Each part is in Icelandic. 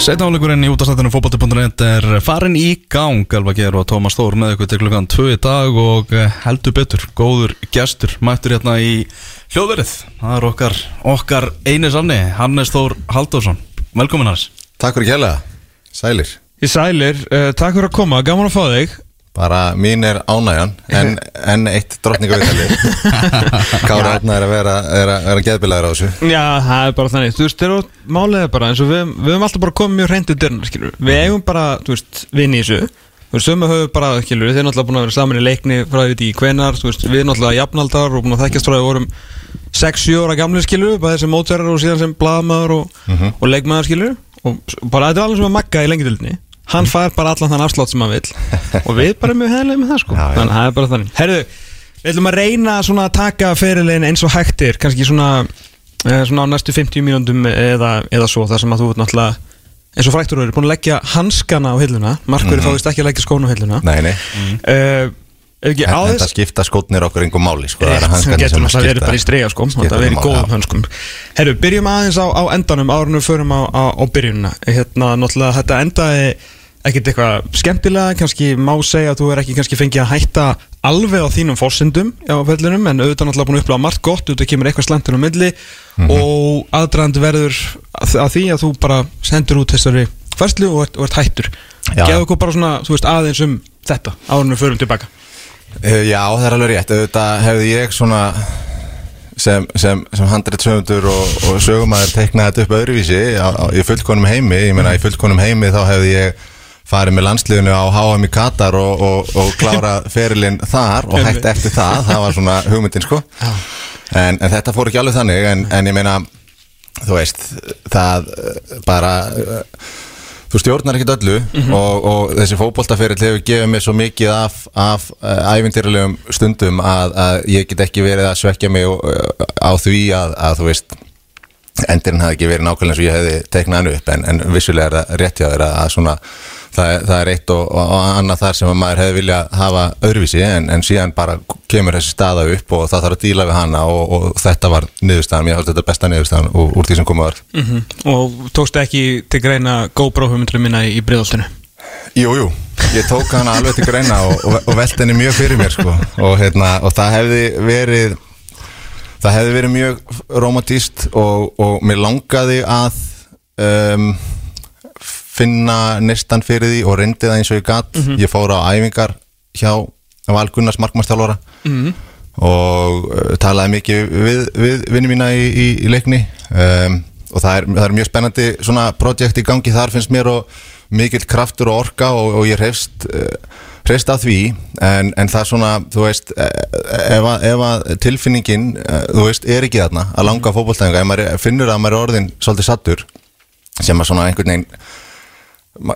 Setna áleikurinn í útastættinu fókbalti.net er farin í gang. Elva Geir og Tómas Þór með ykkur til klukkan 2 í dag og eh, heldur betur, góður gestur mættur hérna í hljóðverið. Það er okkar, okkar eini sanni Hannes Þór Halldórsson. Velkomin Hannes. Takk fyrir kjærlega, sælir. Í sælir, uh, takk fyrir að koma, gaman að fá þig Bara mín er ánægjan En, en eitt drottningaviðtali Kára Átna er að vera, er vera geðbilaður á þessu. Já, það er bara þannig, þú veist, þeir eru málega bara eins og við, við höfum alltaf bara komið mjög hreint í dyrna, skilur Við eigum bara, þú veist, vinn í þessu. Þú veist, sömu höfum bara, skilur, þeir er náttúrulega búin að vera saman í leikni frá því í hvenar, þú veist, við erum náttúrulega jafnaldar og búin að þekkjast frá því vorum 6-7 ára gamli, skilur, bara þessi mótverðar og síðan sem blaðmaður og, og leikmaður, skilur og bara þetta er alveg sem að magga í lengildildinni hann fær bara allan þann afslátt sem hann vil og við bara mjög heðlega með það sko. Já, já. þannig að það er bara þannig. Herðu, við ætlum að reyna að taka ferilinn eins og hægtir kannski svona, eh, svona á næstu 50 mínúndum eða, eða svo þar sem að þú ert náttúrulega eins og fræktur eru búin að leggja hanskana á hilluna. Markur mm -hmm. fáist ekki að leggja skónu á hilluna. Nei, nei, uh, ekki en á þetta þess skipta skótnir okkur einhver máli sko. Það Rétt, hanskarnir getur náttúrulega verið bara í strega sko, þetta verið í góðum já. hönskum. Herru, byrjum aðeins á, á endanum árunum förum á, á, á byrjunina. Hérna, náttúrulega þetta endaði ekkert eitthvað skemmtilega, kannski má segja að þú er ekki kannski fengið að hætta alveg á þínum fórsendum á vellinum en auðvitað náttúrulega búin að upplega margt gott auðvitað kemur eitthvað slentur á milli Mhm. og aðdraðandi verður að, því að þú bara sendur út þessari færslu og og ert hættur Já. Geðu okkur bara svona, þú veist, aðeins um þetta árunum förum tilbaka Uh, Já, það er alveg rétt auðvitað hefði ég svona sem, sem, sem handrið sögundur og, og sögumæður teiknaði þetta upp öðruvísi á, á, í fullkonum heimi, ég meina í fullkonum heimi þá hefði ég farið með landsliðinu á HM í Katar og, og, og klára ferilinn þar og hægt eftir það, það var svona hugmyndin sko. En, en þetta fór ekki alveg þannig en, en ég meina, þú veist það eh, bara eh, þú stjórnar ekkert öllu og, og þessi fótboltaferill hefur gefið mér svo mikið af, af uh, ævintýralegum stundum að, að ég get ekki verið að svekja mig á því að, að þú veist endurinn hafði ekki verið nákvæmlega eins og ég hefði teiknað hann upp en, en vissulega er það rétt hjá þér að, svona það, það er eitt og, og, og annað þar sem að maður hefði viljað hafa öðruvísi en, en síðan bara kemur þessi staða upp og það þarf að díla við hana og, og þetta var niðurstaðan, ég held þetta besta niðurstaðan úr, úr því sem komið var -hmm. Og tókstu ekki til greina GoPro hugmyndurum minna í bríðoltinu Jú, jú, ég tók hana alveg til greina og, velti henni mjög fyrir mér sko. og, hérna, og það hefði verið það hefði verið mjög romantíst og, og mér langaði að um, finna nestan fyrir því og reyndi það eins og ég gatt ég fór á æfingar hjá Val Gunnars markmannstjálfara mm. og uh, talaði mikið við, við vinni mína í, í, í leikni. Um, og það er, það er mjög spennandi svona projekt í gangi. Þar finnst mér og mikill kraftur og orka og, og ég reyfst uh, reyfst að því en, en það svona, þú veist eh, ef að, ef að tilfinningin uh, þú veist, er ekki þarna að langa fótboltæðinga ef maður finnur að maður er orðin svolítið sattur sem að svona einhvern veginn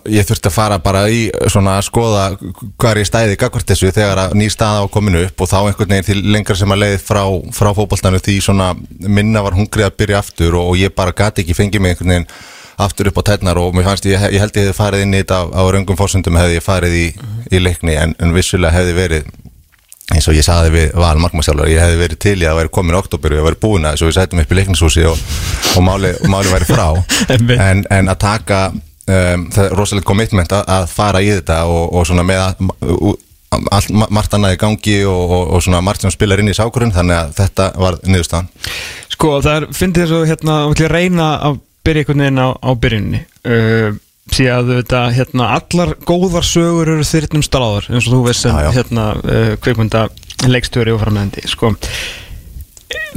ég þurfti að fara bara í svona að skoða hvað er í stæði gagvart þessu þegar að ný staða á kominu upp og þá einhvern veginn til lengra sem að leiði frá, frá fótboltanu því svona minna var hungrið að byrja aftur og, og ég bara gati ekki fengið mig einhvern veginn aftur upp á tætnar og mér fannst ég, ég held ég hefði farið inn í þetta á, á raungum fórsöndum hefði ég farið í, í leikni en, en vissulega hefði verið eins og ég saði við Val Markmannsjálfur ég hefði verið til í að væri komin oktober og ég væri búin að þessu við sættum upp í leiknishúsi og, og máli, og máli væri frá. En, en að taka um, það rosalega commitment að, að fara í þetta og, og svona með að, allt ma- margt annað í gangi og, og, og svona margt sem spilar inn í sákurinn þannig að þetta var niðurstaðan. Sko, það er, fyndi þess að hérna, við ætlum að reyna að byrja einhvern veginn á, á byrjunni uh, því að þetta, hérna, allar góðar sögur eru þyrnum stráðar eins og þú veist sem Já, já. hérna, uh, kveikmynda leikstjóri og framlegandi sko.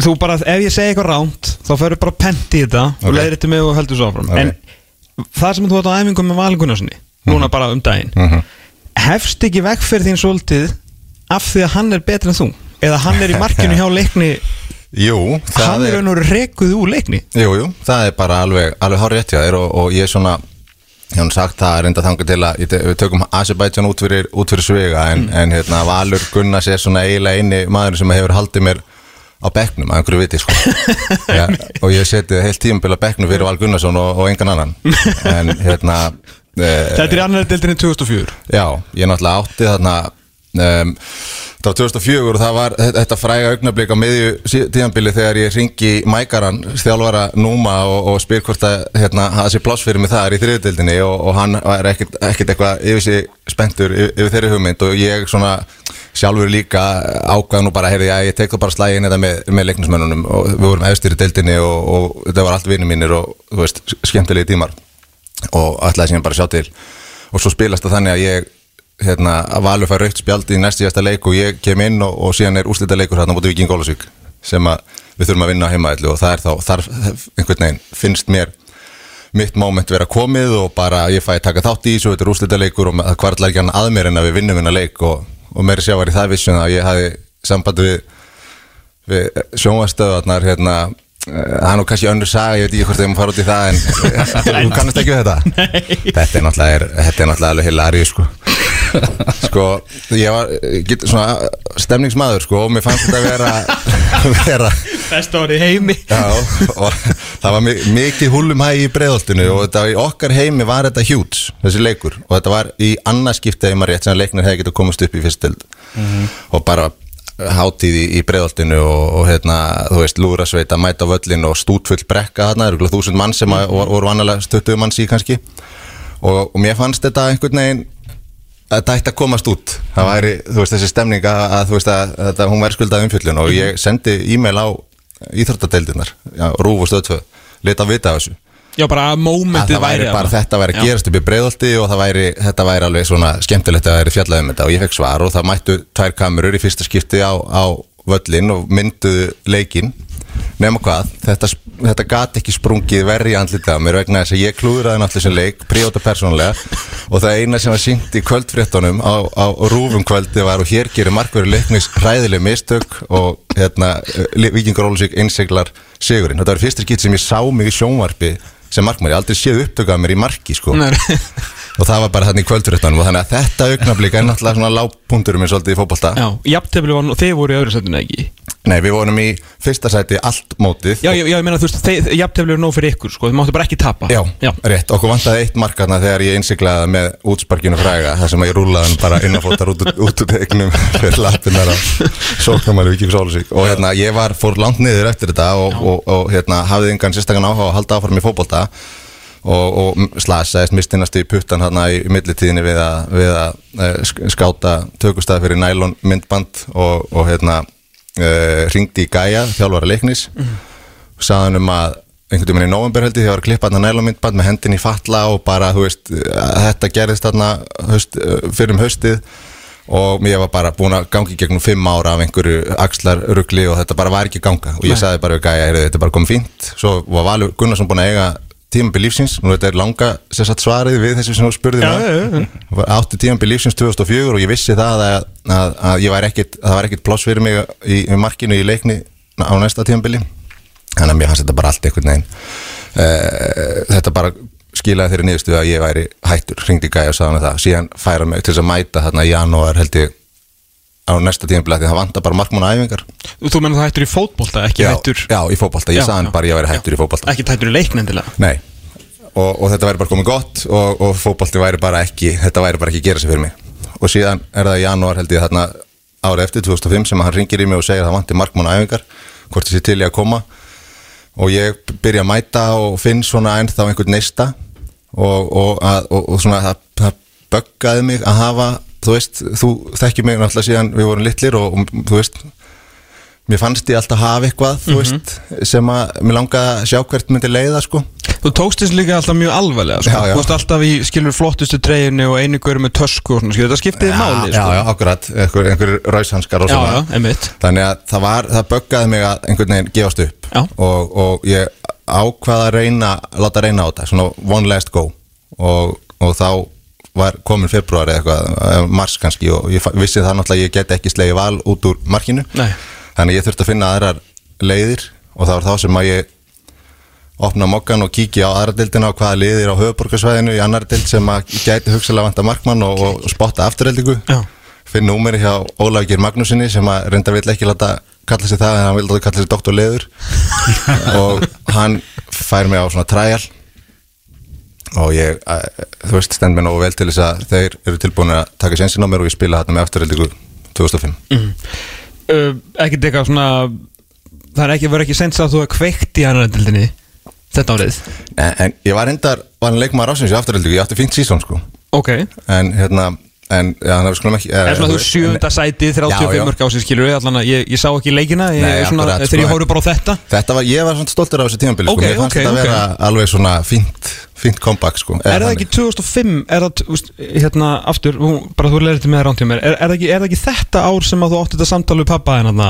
þú bara, ef ég segi eitthvað ránt þá ferur bara pent í þetta og Ok. leiðir þetta með og heldur svo áfram Ok. en það sem þú átt á æfingum með Valin Gunnarssoni núna bara um daginn Mhm. hefst ekki fyrir þín svolítið af því að hann er betri en þú eða hann er í markinu hjá leikni Jú, það hann er raun og rekuð úr leikni Jú, jú, það er bara alveg, alveg hár rétt þér og, og ég er svona ég nú sagt það að reynda þanga til að við tökum Azerbaijan út fyrir, út fyrir svega en, en hérna Valur Gunnars er svona eiginlega eini maður sem hefur haldið mér á bekknum að einhverju viti sko. Ja, og ég seti heilt tímabil á bekknum fyrir Val Gunnarsson og, og engan annan. En hérna Þetta er í annar deildinni 2004 Já, ég náttúrulega átti þarna um, Það var 2004 og það var þetta- fræga augnablík á miðju tíðanbili þegar ég ringi Mækaran, þjálfara Núma og, og spyr hvort að hérna, það sé pláss fyrir mig þar í þriðutildinni og, og hann var ekkert, eitthvað yfir sig spenntur yfir, yfir þeirri hugmynd og ég svona sjálfur líka ákvað nú bara, heyrði, já, ég tek það bara slægin þetta með, með leiknismönnunum og við vorum efstir í deildinni og, og þetta var allt vinni mínir og þú veist, skemmtilegi tímar og ætlaði síðan bara að sjá til. Og svo spilast það þannig að ég hérna, að Valur fær raukt spjald í næst síðasta leik og ég kem inn og, og síðan er úslita leikur hérna mútið Viking Gólasvík sem að við þurfum að vinna heimaðillu og það er þá, þar einhvern veginn finnst mér mitt moment vera komið og bara ég fæ taka þátt í þessu, þetta er úslita leikur og það kvartlar ekki hann að mér en að við vinnum vinna leik og, og meiri sjá var í það vissum að ég hafi sambandi við, við sjónvastöðarnar hérna eh, það er nú kannski önnur saga, ég veit ekki hvort þeim fara út í það en þú kannast ekki við þetta? Þetta er náttúrulega, þetta er náttúrulega alveg hilari sko sko, ég var get, svona stemningsmaður sko og mér fannst þetta vera vera Besta árið heimi. Já, og það var mi- mikið húlumhægi í breiðoltinu og þetta í okkar heimi var þetta hjúts, þessi leikur. Og þetta var í annarskiptið maður rétt sem leiknir hefði getið komast upp í fyrstild og bara hátíð í, í breiðoltinu og, og hérna, þú veist, lúrasveit að mæta völlin og stútfull brekka þarna, eru þúsund mann sem að, voru vanalega stuttuðu manns í kannski. Og, og mér fannst þetta einhvern veginn að þetta ætti að komast út. Það væri, þú veist, þessi stemning að, að þú veist að, að, hún væri skuldað umfjöllun og ég sendi e-mail á íþróttadeildirnar, já, Rúf og Stöðtvö leta að vita þessu. Já, bara að mómentið væri bara þarna. þetta væri að gerast upp í breiðolti og væri, þetta væri alveg svona skemmtilegt að það væri fjallað um þetta og ég fekk svar og það mættu tvær kamerur í fyrsta skipti á, á völlin og mynduðu leikinn nema hvað, þetta, þetta gat ekki sprungið verri í andlitið á mér vegna þess að ég klúðraði náttúrulega sem leik, príóta persónulega og það eina sem var syngt í kvöldfréttunum á, á rúfum kvöldi var og hér gerir markverður leiknis hræðileg mistök og hérna, Víkingur Ólusík einseglar sigurinn. Þetta var fyrsta skipt sem ég sá mig í sjónvarpi sem hef aldrei séð upptökað mér í marki sko. Og það var bara þannig í kvöldfréttunum og þannig að þetta augnablík er náttúrulega svona lágpunturum eins og alltaf í fótbolta. Já, nú, þið voru í öðru setinu ekki Nei, við vorum í fyrsta sæti allt mótið. Já, ég, ég meina þú veist, jafntefli eru nóg fyrir ykkur sko, þið máttu bara ekki tapa. Já, Já. rétt, okkur vantaði eitt markarna þegar ég innsiglaði með útsparkinu fræga þar sem ég rúlaði hann bara innanfóttar út, út úr tegnum fyrir lappinnar á sóknumæli Víking Sólusík og hérna ég var fór langt niður eftir þetta og, og, og hérna hafði engan sérstakann áhuga að halda áfram í fótbolta. Og, og slasaðist mistinast í puttan hérna í millitíðinni við að, við að eh, sk- skáta tökustæði fyrir nælon myndband og, og hérna ringdi í Gaia, þjálfara leiknis. Sagði hann um að einhvern veginn í november held ég þegar ég var að klippa hann nælumyndband með hendin í fatla og bara þú veist að þetta gerðist þarna haust, fyrir um haustið. Og ég var bara búin að gangi gegnum fimm ára af einhverju axlarrugli og þetta bara var ekki að ganga. Og ég sagði bara við gæja, heyrðu, þetta er bara komið fínt. Svo var Valur Gunnarsson búin að eiga tímabil lífsins, nú þetta er langa sagt, svarið við þessu sem þú spurði. Var átti tímabil lífsins 2004 og ég vissi það að, að, að ég væri ekkit, að það var ekkit pláss fyrir mig í, í markinu í leikni á næsta tímabili. Þannig að mér fannst þetta bara allt einhvern veginn uh, þetta bara skilaði þeirri niðurstuðu að ég væri hættur. Ringdi gæja og sagði hann það. Síðan færa mig til þess að mæta þarna í janúar held ég á næsta tímabili af því það vantar bara markmann æfingar. Þú meina það hættur í fótbolta, ekki já, hættur já, í fótbolta, ég Já, sagði hann já. bara að ég væri hættur í fótbolta. Ekki hættur í leiknendilega Nei. Og, og þetta væri bara komið gott og, og fótbolti væri bara ekki þetta væri bara ekki að gera sig fyrir mig. Og síðan er það í janúar held ég þarna árið eftir 2005 sem hann ringir í mig og segir að það vanti markmann æfingar hvort þessi til ég að koma. Og ég byrja að mæta og finn svona ennþá einhvern neista og, og, að, og, og svona það, það böggaði mig að hafa þú veist, þú þekkir mig náttúrulega síðan við vorum litlir og, og þú veist mér fannst ég alltaf hafa eitthvað þú veist, sem að mér langaði að sjá hvert myndi leiða sko Þú tókst þess líka alltaf mjög alvarlega sko. Já, já. Þú veist alltaf í skilur flottustu treyjunni og einu gaur með tösku og svona skilur Þetta skiptiði máli já, sko. já, akkurat, einhver, einhver ræshanskar og já, svona já, einmitt þannig að það var, það böggaði mig að einhvern veginn gefast upp Já. og, og ég ákvaða að reyna láta reyna á þetta, svona one last go og, og þá var komin februar eða eitthvað, mars kannski og ég vissi það náttúrulega að ég get ekki slegið val út úr markinu. Nei. þannig ég þurfti að finna aðrar leiðir og það var þá sem að ég opna mokkan og kíkja á aðra dildina og hvaða liðir á höfuborgarsvæðinu í annar dild sem að gæti hugsalega vanta markmann og, og spotta afturheldingu. Já. finn númeri hjá Ólafgjör Magnúsinni sem að reynda vill ekki láta kalla sig það en hann vil láta kalla sig doktor Leður og hann fær mig á svona træjal og ég, þú veist, stend mér nógu vel til þess að þeir eru tilbúin að taka sensin á mér og ég spila þarna með afturheldingu 2005 uh, Ekkert eitthvað svona Það er ekki, verið ekki sens að þú er kveikt í annar dildinni Þetta árið? En, en ég var endar, var hann leikmaður ásins í afturöldu ég átti fínt sísón sko. Ok. En hérna, en já, hann er skulum ekki Er svona þú sjúnda sæti, 35 Já, já. mörg á sig skilur allan að ég, ég sá ekki leikina ég, Nei, svona, akkurat, Þegar ég sko. hóru bara á þetta. Þetta var, ég var stoltur af þessu tímabili Ok, sko. Þetta fínt comeback sko. Er það ekki 2005, er það, hérna, aftur, hún, bara þú leir þetta með rántjum mér, er, er, það ekki, er það ekki þetta ár sem að þú átti þetta samtal við pappa en þarna,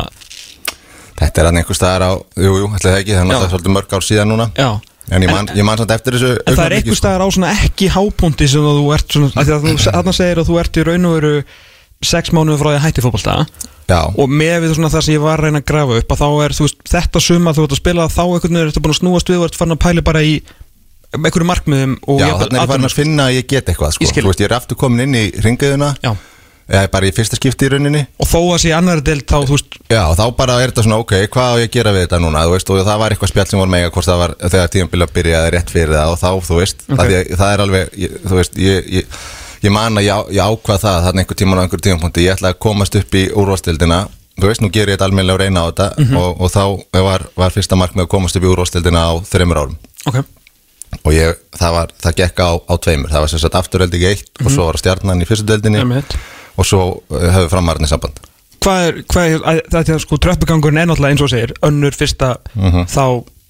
Þetta er hann einhver staðar á, jú, jú, ætla það ekki Það er Já. náttúrulega svolítið mörg ár síðan núna já, En ég man, ég man samt eftir þessu en það er einhver sko. staðar á svona ekki hápunti sem að þú ert svona, að því að þú, segir að þú ert í raun og veru sex mánuður frá því að hætti fótbolta Já, og með við svona það sem ég var að reyna að grafa upp að þá er, veist, þetta suma þú ert að spila þá einhvern veginn ertu búin að snúast við og ert farin að pæla bara í einhverju markmiðum já þannig er ég að finna að ég get eitthvað sko. Ég veist, ég er aftur komin inn í ringiðuna Já. Eða bara í fyrsta skipti í rauninni og þó að sé annar deild þá, veist, Já, þá bara er þetta svona, ok, hvað á ég að gera við þetta núna, veist, og það var eitthvað spjall sem voru mega hvort það var þegar tímabili að byrjaði rétt fyrir það og þá, þú veist, Ok. okay. að, það er alveg, ég, þú veist, ég, ég, ég man að ég, ákvað það þannig einhver tíman á einhver tímapunkti, ég ætla að komast upp í úrvastildina, þú veist, nú ger ég þetta almennilega að reyna á þetta Mhm. og, og þá var, var fyrsta markmið að komast upp í úrvastildina á þreymur árum ok og ég, það var, það gekk á, á tveimur, það var sem sagt afturöldi í eitt og svo var stjarnan í fyrstu deildinni Einmitt. og svo uh, hefur framarðinni samband. Hvað er, hvað er þetta er sko tröppugangurinn er náttúrulega eins og segir önnur fyrsta þá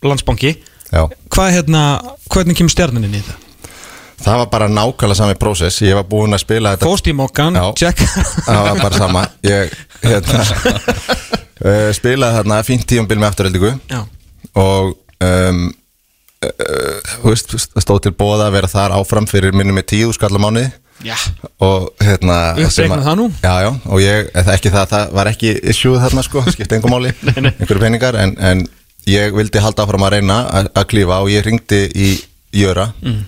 landsbanki. Já. hvað hérna, hvernig kemur stjarnin inn í þetta? Það var bara nákvæmlega sami prósess. Ég var búinn að spila þetta Fóst í mokkan, check. Það var bara sama. Ég hérna, uh, spilaði þarna fínt tíumbil með afturöldingu Já, Og um, uh, stóð til bóða að vera þar áfram fyrir minnum með tíu já, og hérna að-? Já, já, og ég, eða ekki það, það var ekki issue þarna sko, skipti engum máli einhverju peningar, en, en ég vildi halda áfram að reyna að klífa og ég ringdi í Jöra mm.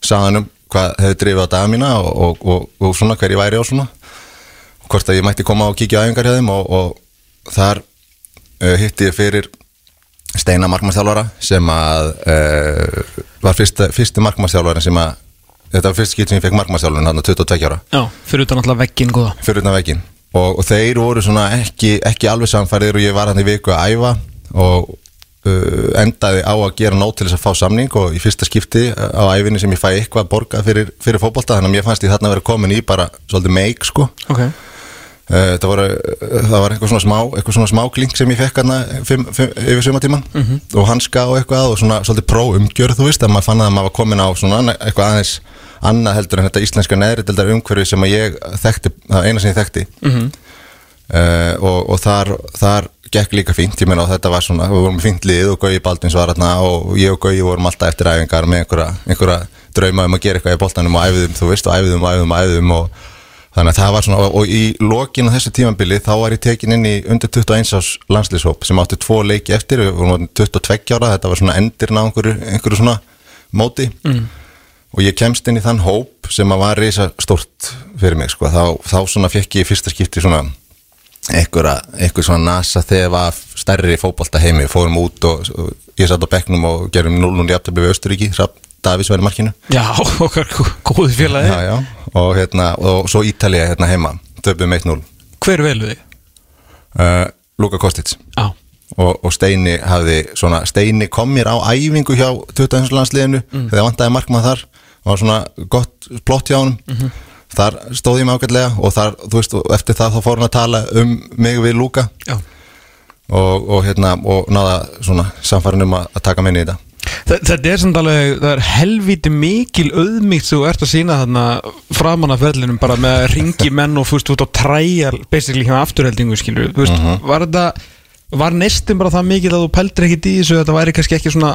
sagði hann um hvað hefði drifið á daga mína og, og, og, og svona hver ég væri og svona hvort að ég mætti koma og kíkja á æfingar hjá þeim og, og þar uh, hitti ég fyrir Steina markmannstjálfara sem að uh, var fyrsta, fyrsti markmannstjálfara sem að þetta var fyrst skipt sem ég fekk markmannstjálfara hann 22 ára. Já, fyrir utan alltaf veggin góða. Fyrir utan veginn og, og þeir voru svona ekki, ekki alveg samfærið og ég var hann í viku að æfa og uh, endaði á að gera nót til þess að fá samning og í fyrsta skipti á æfinni sem ég fæ eitthvað borgað fyrir, fyrir fótbolta þannig að mér fannst ég þarna að vera komin í bara svolítið meik sko. Ok, það, voru, uh, það var eitthvað svona smá eitthvað svona smá klink sem ég fekk fimm, yfir sumatíman og hanska og eitthvað og svona svolítið pró umgjörð þú veist að maður fann að maður var komin á svona eitthvað aðeins annað heldur en þetta íslenska neðritildar umhverfi sem að ég þekkti, það eina sem ég þekkti. Uh, og, og þar, þar gekk líka fínt, ég meina og þetta var svona, við vorum fínt lið og Gauji Baldins var hérna og ég og Gauji vorum alltaf eftir æfingar með einhverja, einhverja drauma um að gera eitthvað í boltanum og æfiðum, þú veist, og æfiðum og æfiðum og æfiðum og þannig að það var svona, og, og í lokin á þessu tímabili þá var ég tekin inn í undir 21 ás landslýshóp sem átti tvo leiki eftir, við vorum orðin 22 ára, þetta var svona endirna á einhverju, einhverju svona móti. Mm. og ég kemst inn í þann hóp sem að var reysa stort fyrir mig, sko, þá, þá svona fekk ég í fyrsta skipti svona einhver svona nasa þegar var stærri fótbolta heimi, fórum út og, og ég satt á bekknum og gerum 0-0 í aftabli við Östuríki, Davís var í markinu. Já, okkar góði félagi. Já, já. Og, hérna, og svo Ítalía hérna heima töfum 1-0 Hver velu þig? uh, Luka Kostic Já, og, og Steini hafði svona Steini kom mér á æfingu hjá 20. landsliðinu þegar vantaði markmann þar. Og var svona gott plott hjá honum. Þar stóð ég mig ágætlega og þar, þú veist, eftir það þá fór hann að tala um mig við Luka. Og, og hérna, og náða svona samfærin um að, taka minni í þetta Þetta er samt alveg, það er helvíti mikil auðmíkt þú ert að sína þarna framan af vellinum bara með að ringi menn og fúst út á træjar basically hjá afturheldingu skilur þú veist, var þetta, var nestin bara það mikið að þú pældir ekkit í þessu þetta væri kannski ekki svona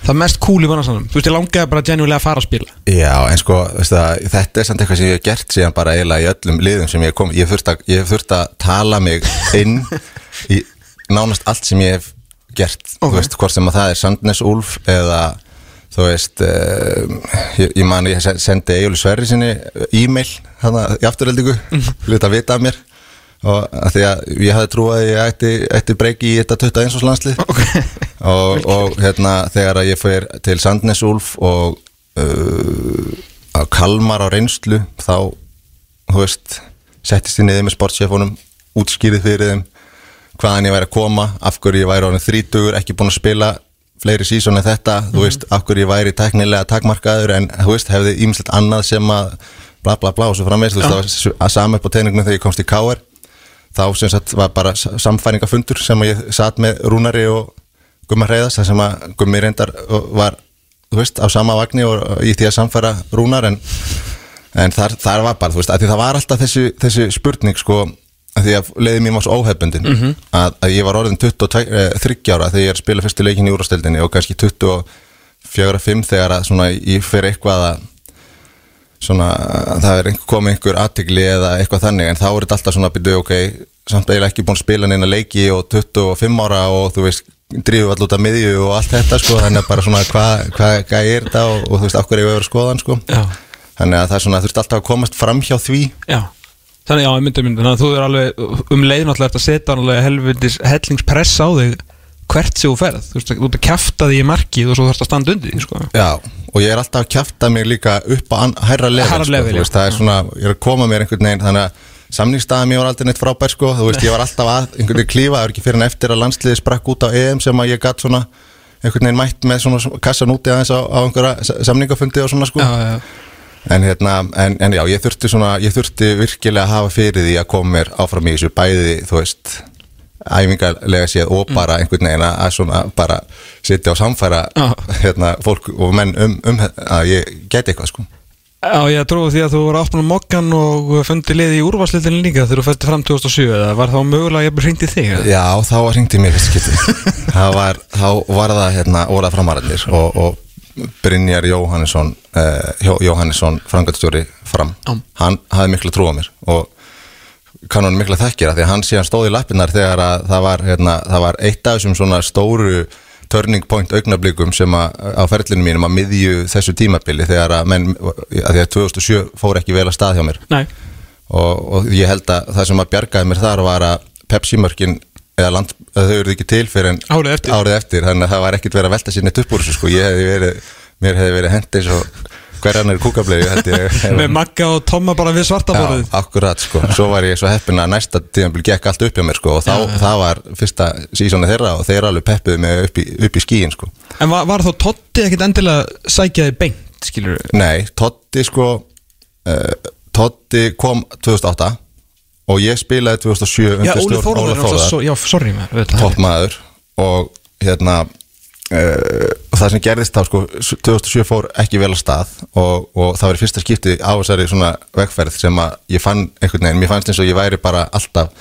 það mest cool í vannarsanum, þú veist, ég langaði bara genuinlega að fara að spila. Já, en sko, það, þetta er samt eitthvað sem ég hef gert síðan bara eiginlega í öllum liðum sem ég kom, ég hef þurft að, ég hef þurft að tala mig inn í nánast allt sem ég hef gert, Ok. þú veist, hvort sem að það er Sandnes Úlf eða þú veist, uh, ég, ég man ég sen- sendi Egil Sverri sinni e-mail þarna í afturöldingu, hlut að vita af mér og að því að ég hafði trúið að ég ætti, ætti breyki í þetta 21 árs landslið okay. og, og hérna þegar að ég fyrir til Sandnes Úlf og uh, að Kalmar á reynslu þá, þú veist settist ég niður með sportsefunum útskýrið fyrir þeim hvaðan ég væri að koma, af hverju ég væri orðin þrítugur, ekki búin að spila fleiri sísón en þetta, þú veist, af hverju ég væri teknilega takmarkaður en þú veist, hefði ímislegt annað sem að bla bla bla og svo framvegis, þú veist, það var s- að sama upp á teiningnum þegar ég komst í KR þá sem sagt var bara samfæringafundur sem ég satt með Rúnari og Gumma Hreiðas, þar sem að Gummi reyndar var, þú veist, á sama vagni og í því að samfæra Rúnar en, en þar, þar var bara, þú veist, að því það var alltaf þessi, þessi spurning, sko að því að leiði mér svo óhefbundin að, að ég var orðin 23 eh, ára þegar ég er að spila fyrstu leikin í úrastildinni og kannski 24-5 þegar að svona ég fer eitthvað að svona það er komið einhver aðtigli eða eitthvað þannig en þá er þetta alltaf svona byrju ok, samt eiginlega ekki búin að spila neina leiki og 25 ára og þú veist drífu all út af miðju og allt þetta sko þannig að bara svona hvað hva, hva er þetta og, og þú veist okkur er við að vera skoðan sko. Já. þannig að það er svona þú veist alltaf að komast fram hjá því. Já Þannig, já, ég myndi, myndi, þannig að þú er alveg um leið náttúrulega eftir að setja alveg helvitis hellingspress á þig hvert þú ferð, þú veist, þú ert að kjafta því í markið og svo þarfst að standa undir því, sko. Já, og ég er alltaf að kjafta mig líka upp á an- hærra level, Hærra sko, level, þú veist, það er svona, ég er að koma mér einhvern veginn, þannig að samningsstaðum ég var aldrei neitt frábær, sko, þú veist, ég var alltaf að einhvern veginn klífa, það er ekki fyrir en eftir að landsliði sprakk út á EM sem að ég gatt svona einhvern veginn mætt með svona kassan úti aðeins á, á einhverja samningafundi og svona, sko. Já, já, en hérna, en, en já, ég þurfti svona ég þurfti virkilega að hafa fyrir því að koma mér áfram í þessu bæði, þú veist æfingarlega séð og bara einhvern veginn að svona bara sitja og samfæra Já. hérna, fólk og menn um, um að ég geti eitthvað sko Já, ég trúi því að þú voru áttun á mokkan og fundi liði í úrvarslitinni líka þegar þú fætti fram 2007 eða var þá mögulega ég hringt í þig? eða? Já, þá var hringdi mér það var, þá var það hérna orða framarannir og, og Brynjar Jóhannesson uh, Jóhannesson, frangatstjóri fram. Já. hann hafði miklu trú á mér og kann hann mikla þekkir því að hann síðan stóð í lappinnar þegar að það var, hérna, það var eitt af þessum svona stóru turning point augnablikum sem að á ferlinu mínum að miðju þessu tímabili þegar að menn, að því að 2007 fór ekki vel að stað hjá mér. Og, og ég held að það sem að bjargaði mér þar var að Pepsi-mörkin eða land, þau eruð ekki til fyrir en Árið eftir. árið eftir. Þannig að það var ekkit verið að velta sér neitt upp úr þessu sko. ég hefði verið, mér hefði verið hendi eins og hverjan er kúkablegu með Magga og Tomma bara við svartaborðið Já, akkurat sko, svo var ég svo heppin að næsta tíðanbíl gekk allt upp hjá mér sko og þá, það var fyrsta sísónu þeirra og þeir alveg peppuðu mig upp í, upp í skíin sko. En var, var þá Totti ekkit endilega sækjaði beint, skilur? Nei, Totti sko uh, Totti kom 2008 og ég spilaði 2007 Já, Óli Þórðar, já, sorry toppmaður. Og hérna uh, það sem gerðist þá sko 2007 fór ekki vel að stað og, og það var í fyrsta skipti á þessari svona vegferð sem að ég fann einhvern veginn, mér fannst eins og ég væri bara alltaf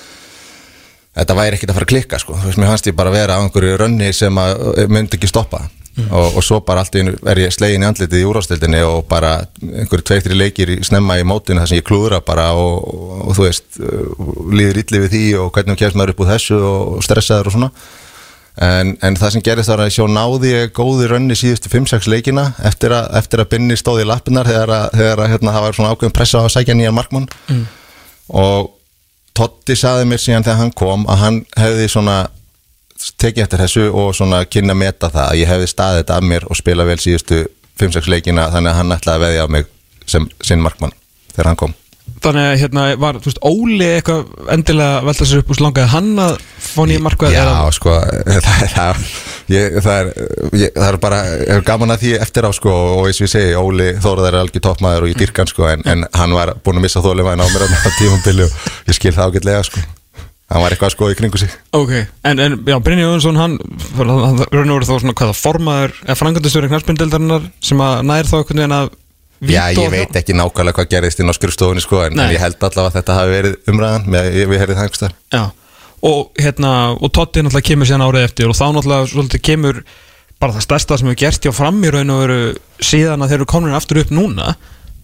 þetta væri ekkert að fara að klikka sko, mér fannst ég bara vera á einhverju rönni sem að eh, myndi ekki stoppa og, og svo bara allt í er ég slegin í andlitið í úrvástildinni og bara einhverju tveir, þri leikir snemma í mótinu þar sem ég klúðra bara og, og, og þú veist, uh, líður illa við því og hvernig kemst maður upp úr þessu og stressaður og svona. En, en það sem gerist þar að sjá náði ég góði rönni síðustu 5-6 leikina eftir að, eftir að Binni stóði í lappinnar þegar, að, þegar að, hérna, það var svona ákveðum pressa á að sækja nýjan markmann. Og Totti saði mér síðan þegar hann kom að hann hefði svona tekið eftir þessu og svona kynna meta það að ég hefði staðið þetta af mér og spila vel síðustu 5-6 leikina þannig að hann ætlaði að veðja á mig sem sinn markmann þegar hann kom. Þannig að hérna var, þú veist, Óli eitthvað endilega velta sér upp úr slangaði hann að fá nýja markvað Já, sko, það, það, ég, það, er, ég, það er bara er gaman að því eftir á sko og eins og ég segi, Óli Þóraðar er algjör toppmaður og ég dyrk hann sko en, en hann var búin að missa þólimaðin á mér á og ég skil það ágætlega sko hann var eitthvað að skoða í kringu sig. Ok, en, en já, Brynja Jónsson hann, hann, raun og verið þá svona hvaða formaður eða frangandastjóri knarspindeldarinnar sem að nær þá einhvern veginn að Já, ég veit ekki nákvæmlega hvað gerðist inn á skrifstofunni sko en, en ég held allavega að þetta hafi verið umræðan með, við heyrið það einhvers þar Já, og hérna og Totti náttúrulega kemur síðan árið eftir og þá náttúrulega svolítið kemur bara það stærsta sem hefur gert hjá fram í raun og veru síðan að þeir eru komin aftur upp núna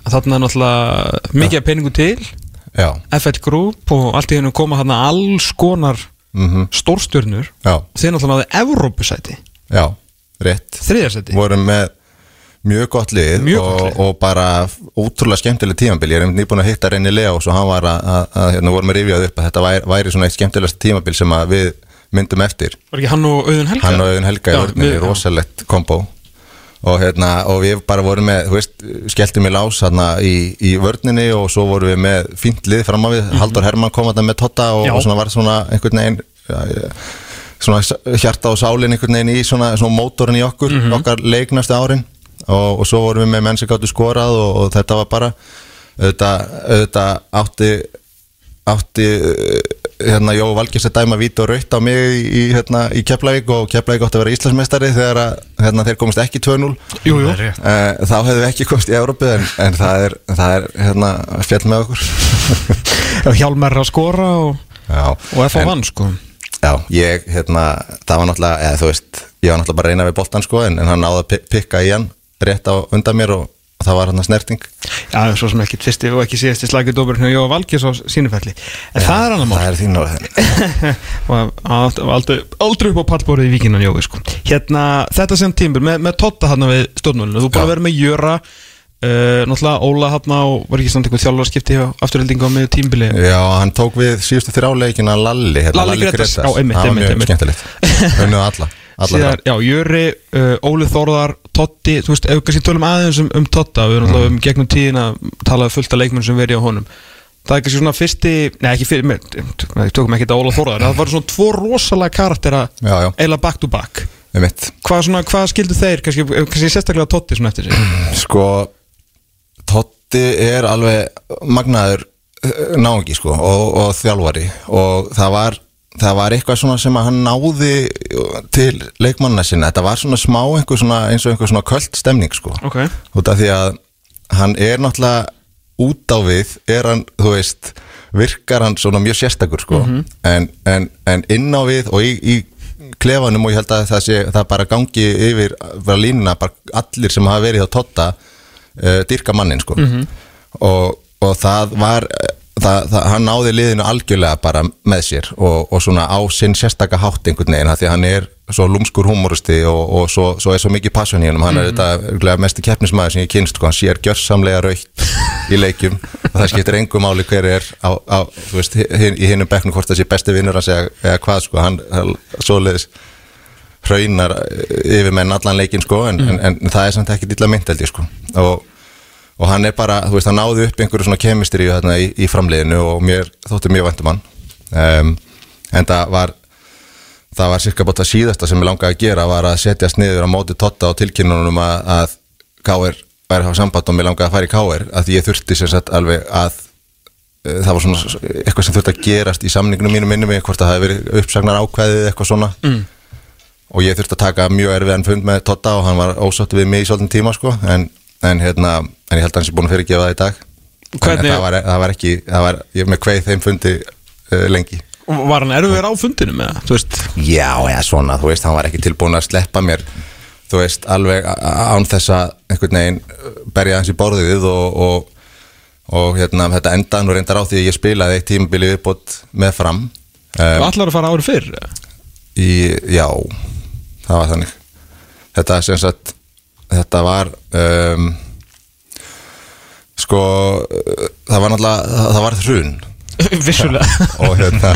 að þarna er náttúrulega mikið af peningu til FL Group og allt í hennu koma þarna alls konar mhm, stórstjörnur. Já, þeir náttúrulega náðu Evrópusæti. Já, rétt. Þriðarsæti vorum með mjög gott lið Mjög og, gott og bara ótrúlega skemmtileg tímabil. Ég er nýbúin að hitta Reyni Leós og hann var að, að, að hérna vorum að rifjað upp að þetta væri, væri svona eitt skemmtilegast tímabil sem að við myndum eftir. Var ekki hann og Auðun Helga? hann og Auðun Helga Já, við- rosalegt kombo og, hérna, og við bara vorum með, veist, skelltum í lás hérna, í, í vörninni og svo vorum við með fínt lið fram á við, Haldur Hermann kom þarna með Totta og, og svona var svona einhvern veginn ja, svona hjarta og sálin einhvern veginn í svona, svona mótorinn í okkur, okkar leiknastu árin. Og, og svo vorum við með menn sem gáttu skorað og, og þetta var bara auðvitað, auðvitað átti átti hérna Jó Valgis að dæma vít og raut á mig í, í, hérna, í Keflavík og Keflavík átti að vera Íslandsmeistari þegar að, hérna, þeir komist ekki 2-0 Jú, jú Það er rétt. Eh, þá hefðu við ekki komist í Európu en, en það er, það er hérna, fjall með okkur Hjálmar er að skora og, og F.A. En- vann sko Já, ég, hérna, það var náttúrulega, eða veist, ég var náttúrulega bara að reyna við boltan sko, en, en hann náði að pi- pikka í hann rétt á undan mér og, og það var hann snerting. Já, svo sem ekki fyrsti og ekki síðasti slækjur dómur hjá Jóa Valgis á sínufelli. En það er annar mál. Það er þín og og aldrei, upp á pallborðið í vikinan Jói sko. Hérna, þetta sem tímbur með, með Totta hann við stjórnmálinu, þú búin Já. að vera með Jöra uh, náttúrulega Óla hann og var ekki samt eitthvað þjálfarskipti á með tímbili? Já, hann tók við síðustu þrjáleikina Lalli, hérna, Lalli einmitt, það var mjög skemmtilegt. Unnuð alla, alla Síðar, já, Jöri, uh, Óli Þórðar Totti, þú veist, ef við kannski tölum aðeins um, um Totta, við erum Mm. alltaf um gegnum tíðina talaði fullt af leikmenn sem verið á honum. Það er kannski svona fyrsti, nei ekki fyrir með, við tökum ekki þetta Óla Þórðar það var svona tvo rosalega karaktera eiginlega back to back. Hvað, svona, hvað skildu þeir, kannski, kannski sérstaklega Totti svona eftir sig? Sko, Totti er alveg magnaður eh, náungi sko og, og þjálfari. Og það var, það var eitthvað svona sem að hann náði til leikmannina sinna, þetta var svona smá einhver svona, eins og einhver svona köld stemning sko. Ok, út af því að hann er náttúrulega út á við er hann, þú veist virkar hann svona mjög sérstakur sko. En, en, en inn á við og í, í klefanum og ég held að það sé það bara gangi yfir bara línuna, bara allir sem hafa verið á Totta uh, dyrka mannin sko. Og, og það var eh, það, það, hann náði liðinu algjörlega bara með sér og, og svona á sinn sérstaka hátt einhvern veginn því að hann er svo lúmskur humoristi og, og svo, svo er svo mikið passion í hennum hann er þetta örugglega mesti keppnismæður sem ég kynst sko, hann sér gjörsamlega raukt í leikjum og það skiptir engum máli hver er á, á, veist, hin, í hinnum bekknum hvort það sé besti vinnur hans eða, eða hvað sko, hann, hann svoleiðis hraunar yfir menn allan leikin sko en, en, en það er samt ekki dilla mynd held ég sko. Og, og hann er bara, þú veist, hann náði upp einhverju svona kemistri þarna í, í framliðinu og mér þótti mjög væntum hann um, en það var það var cirka bótt að síðasta sem ég langaði að gera var að setjast niður á móti Totta og tilkynnunum að, að K.R. væri að hafa samband og mér langaði að fara í K.R. að ég þurfti sem sagt alveg að uh, það var svona eitthvað sem þurfti að gerast í samningnum mínum minnum mig, hvort að það hefði verið uppsagnar ákveðið eitthvað svona mm. og ég þurfti að taka mjög erfiðan fund með Totta og hann var ósáttu við mig í svolítinn tíma sko en, en, hérna, en ég held að hann sé búin að fyrirgefa það í dag. Hvernig- það var, það var ekki, það var, ég með kveið þeim fundi uh, lengi. Var hann erfiður á fundinu með það, þú veist Já, eða svona, þú veist, hann var ekki tilbúin að sleppa mér þú veist, alveg án þess að einhvern veginn uh, berja hans í borðið og, og, og hérna, þetta endaði nú reyndar á því að ég spilaði eitt tímabili viðbútt með fram. Um, um, allar að fara árið fyrr í, Já, það var þannig. Þetta sem sagt þetta var um, sko það var náttúrulega, það, var hrun. Vissulega. Og, hérna,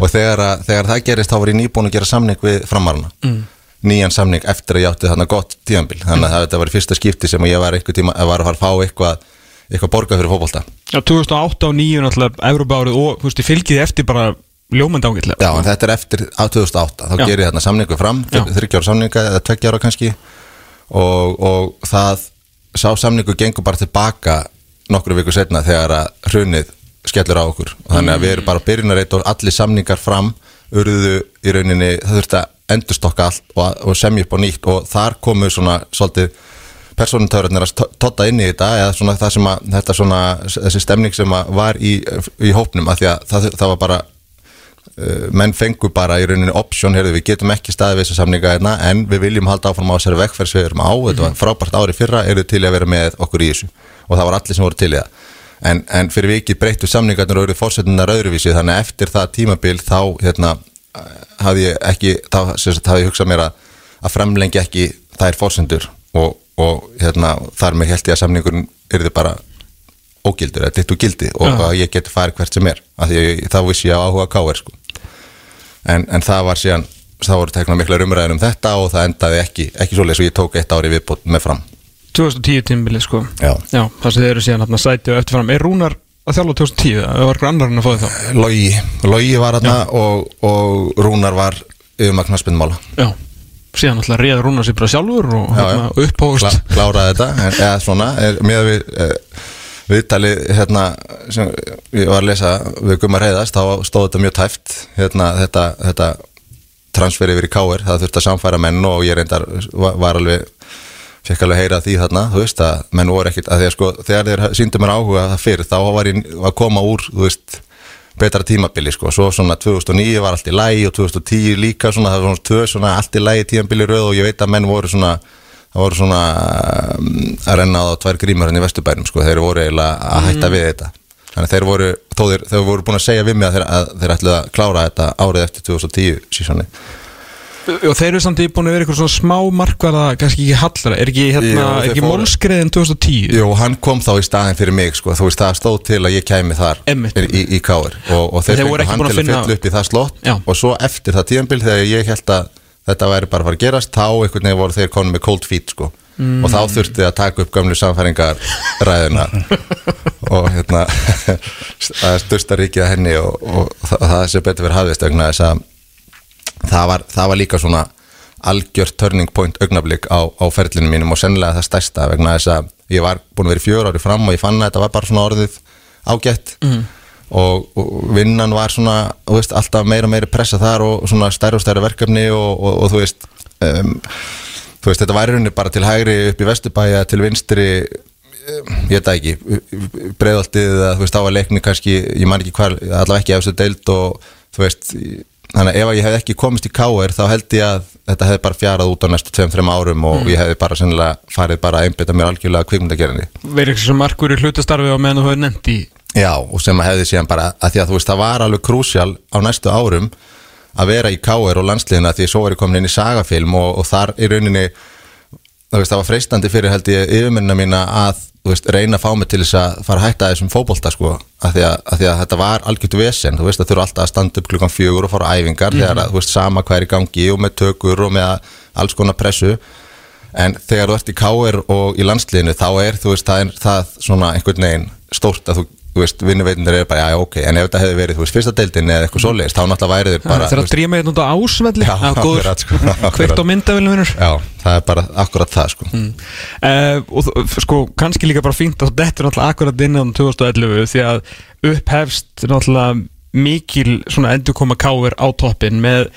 og þegar, að, þegar það gerist þá var ég nýbúin að gera samning við framarna mm. nýjan samning eftir að ég átti þarna gott tíðanbíl þannig að þetta var í fyrsta skipti sem ég var einhver tíma var að fara að fá eitthvað eitthvað borgað fyrir fótbolta. Já, 2008 og 2009 náttúrulega Európa árið og þú veist, ég fylgið eftir bara ljómandi ágætlega. Já, en þetta er eftir á 2008 þá Já. ger ég þarna samningu fram Já. þryggjára samninga eða tveggjára kannski og, og það sá samningu gengur bara tilbaka nokkru viku setna þegar að hrunið skellur á okkur. Og þannig að við erum bara byrjunareit og allir samningar fram urðuðu í rauninni það þurfti að endurstokka allt og, og semja upp á nýtt. Og þar komu svona svolítið persónutöðurnir að totta inn í þetta eða svona það sem að þetta svona þessi stemning sem að var í, í hópnum að því að það, það var bara menn fengu bara í rauninni option, heyrðu við getum ekki staðið við þessa samninga hérna en við viljum halda áfram á þessari vegferð sem við erum á, þetta var frábært ári fyrra eru til að vera með okkur í þessu og það var allir sem voru til í það en, en fyrir vikið breyttu samningarnir og eru fórsetunar öðruvísi þannig að eftir það tímabil þá hérna, eh, hafði ég ekki þá hafði ég hugsað mér að, að fremlengja ekki þær fórsendur og, og hérna, þar með held ég að samningurinn yrði bara ógildur, eða dittu gildi og Já. að ég geti farið hvert sem er af því að ég- þá vissi ég á áhuga káir sko. En, en það var síðan þá voru tekna mikla umræðin um þetta og það endaði ekki, ekki svoleiðis og ég tók eitt ári viðbót með fram. 2010 tímbilið sko. Já. Já, það sem þið eru síðan hérna sæti og eftirfram Er Rúnar að þjálfa 2010? Það var eitthvað annar en að þið þá? Logi, Logi var þarna og, og Rúnar var yfirmagn knaspindmála Já, síðan alltaf réð Rúnar sér bara sjálfur og Já, hérna, já. upphóðust Kla, kláraði þetta en, eða svona, er, með við uh, viðtali hérna sem ég var að lesa við Gummar Heiðast þá stóð þetta mjög tæft hérna, þetta, þetta transfer yfir í káir, það þurfti að samfæra menn og ég reyndar var, alveg fekk alveg heyra því þarna, þú veist að menn voru ekkit, að því að sko, þegar þeir síndu mér áhuga það fyrir, þá var ég að koma úr þú veist, betra tímabili sko, svo svona 2009 var allt í lægi og 2010 líka svona, það var svona tvö svona allt í lægi tímabili röð og ég veit að menn voru svona það voru svona um, að renna á tvær grímur hérna í Vesturbænum sko, þeir voru eiginlega að hætta við þetta. Þannig að þeir voru, þó þeir, voru búin að segja við mig að þeir, að þeir ætluðu að klára þetta árið eftir 2010 sísoni Og þeir eru samt í búin að vera eitthvað svona smá markvarða kannski ekki hallra, er ekki, hérna, Jú, ekki mólskreiðin 2010? Jú, hann kom þá í staðin fyrir mig sko, þú veist það stóð til að ég kæmi þar Einmitt. í, í, káir og, og þeir þeir voru ekki hann búin að finna- það slott. Já. og svo eftir það tíðanbíl þegar ég held að þetta væri bara að fara að gerast þá einhvern veginn voru þeir konum með cold feet sko Mm. og þá þurfti að taka upp gömlu samfæringar ræðina og hérna að styrsta ríkið að henni og, og það, það sem betur verið hafðist vegna þess að það var, það var líka svona algjört turning point augnablík á, á ferlinu mínum og sennilega það stærsta vegna þess að ég var búin að vera fjör ári fram og ég fann að þetta var bara svona orðið ágætt mm. Og, og vinnan var svona veist, alltaf meira og meira pressa þar og svona stærri og stærri verkefni og, og, og þú veist um, þú veist, þetta var í rauninni bara til hægri upp í Vesturbæja til vinstri um, ég veit það ekki breiðaltið eða þú veist, þá var leikni kannski ég man ekki hvar, allavega ekki efstu deild og þú veist, þannig að ef ég hef ekki komist í káir þá held ég að þetta hefði bara fjarað út á næstu 2-3 árum og ég hefði bara sennilega farið bara að einbytta mér algjörlega kvikmyndagerðinni. Verið eitthvað sem markur í hlutastarfi á meðan þú hefur nefnt í Já, og sem að hefði síðan bara að því að þú veist, það var alveg krúsjál á næstu árum að vera í KR og landsliðina því svo var ég komin inn í sagafilm og, og þar í rauninni þú veist, það var freistandi fyrir held ég yfirmennina mína að þú veist, reyna að fá mig til þess að fara að hætta þessum fótbolta sko, að því að, að því að þetta var algjört vesen, þú veist, það þurfa alltaf að standa upp klukkan fjögur og fara á æfingar þegar að, þú veist, sama hvað er í gangi og með tökur og með alls konar pressu. En þegar þú ert í KR og í landsliðinu þá er, þú veist, það er það svona einhvern veginn stórt að þú vinnuveitindir er bara, já, ok, en ef þetta hefði verið, þú veist, fyrsta deildin eða eitthvað svoleiðist, þá náttúrulega værið þér bara, Það er að dríma hérna út á ásvelli. Já, akkurat, sko, kveikt á myndavillum vinnur. Já, það er bara akkurat það, sko. Uh, og sko, kannski líka bara fínt að þetta er náttúrulega akkurat innan 2011 því að upphefst náttúrulega mikil svona endurkoma káir á toppin með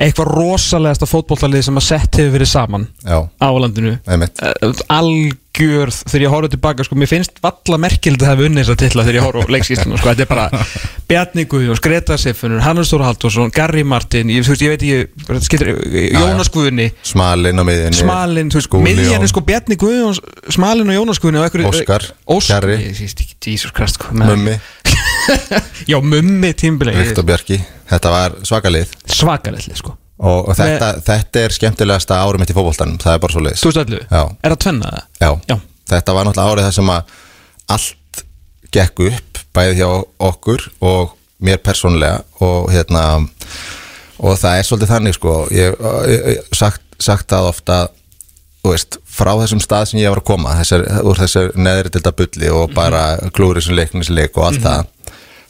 eitthvað rosalegasta fótbollalið sem að sett hefur verið saman Já, á landinu. Uh, algjörð þegar ég horfði tilbaka sko, mér finnst valla merkild að hafa unnið þess að titla þegar ég horf á leikskýsluna sko, þetta er bara Bjarni Guðjóns, Greta Siffunur Hannes Þóra Halldórsson, Garri Martin ég, veist, ég veit ekki, bara skilur, Jónas Guðni. Smalinn á miðinni. Smalinn, þú veist, miðjan er sko Bjarni Guðjóns, Smalinn og Jónas einhverju- Óskar, Óskar, ekki, Jesus Christ sko, Mummi, Já, mummi tímbilegi Viktor Bjarki, þetta var svakalið Svakalegt sko og, og þetta, þetta er skemmtilegasta árum mitt í fótboltanum, það er bara svo leiðis. 2011, Já. er það tvenna það? Já. Já. þetta var náttúrulega árið þar sem að allt gekk upp bæði hjá okkur og mér persónlega og hérna og það er svolítið þannig sko ég hef sagt, sagt það ofta þú veist, frá þessum stað sem ég var að koma þessar, úr þessar neðri til bulli og bara klúri sem leiknisleik og allt það.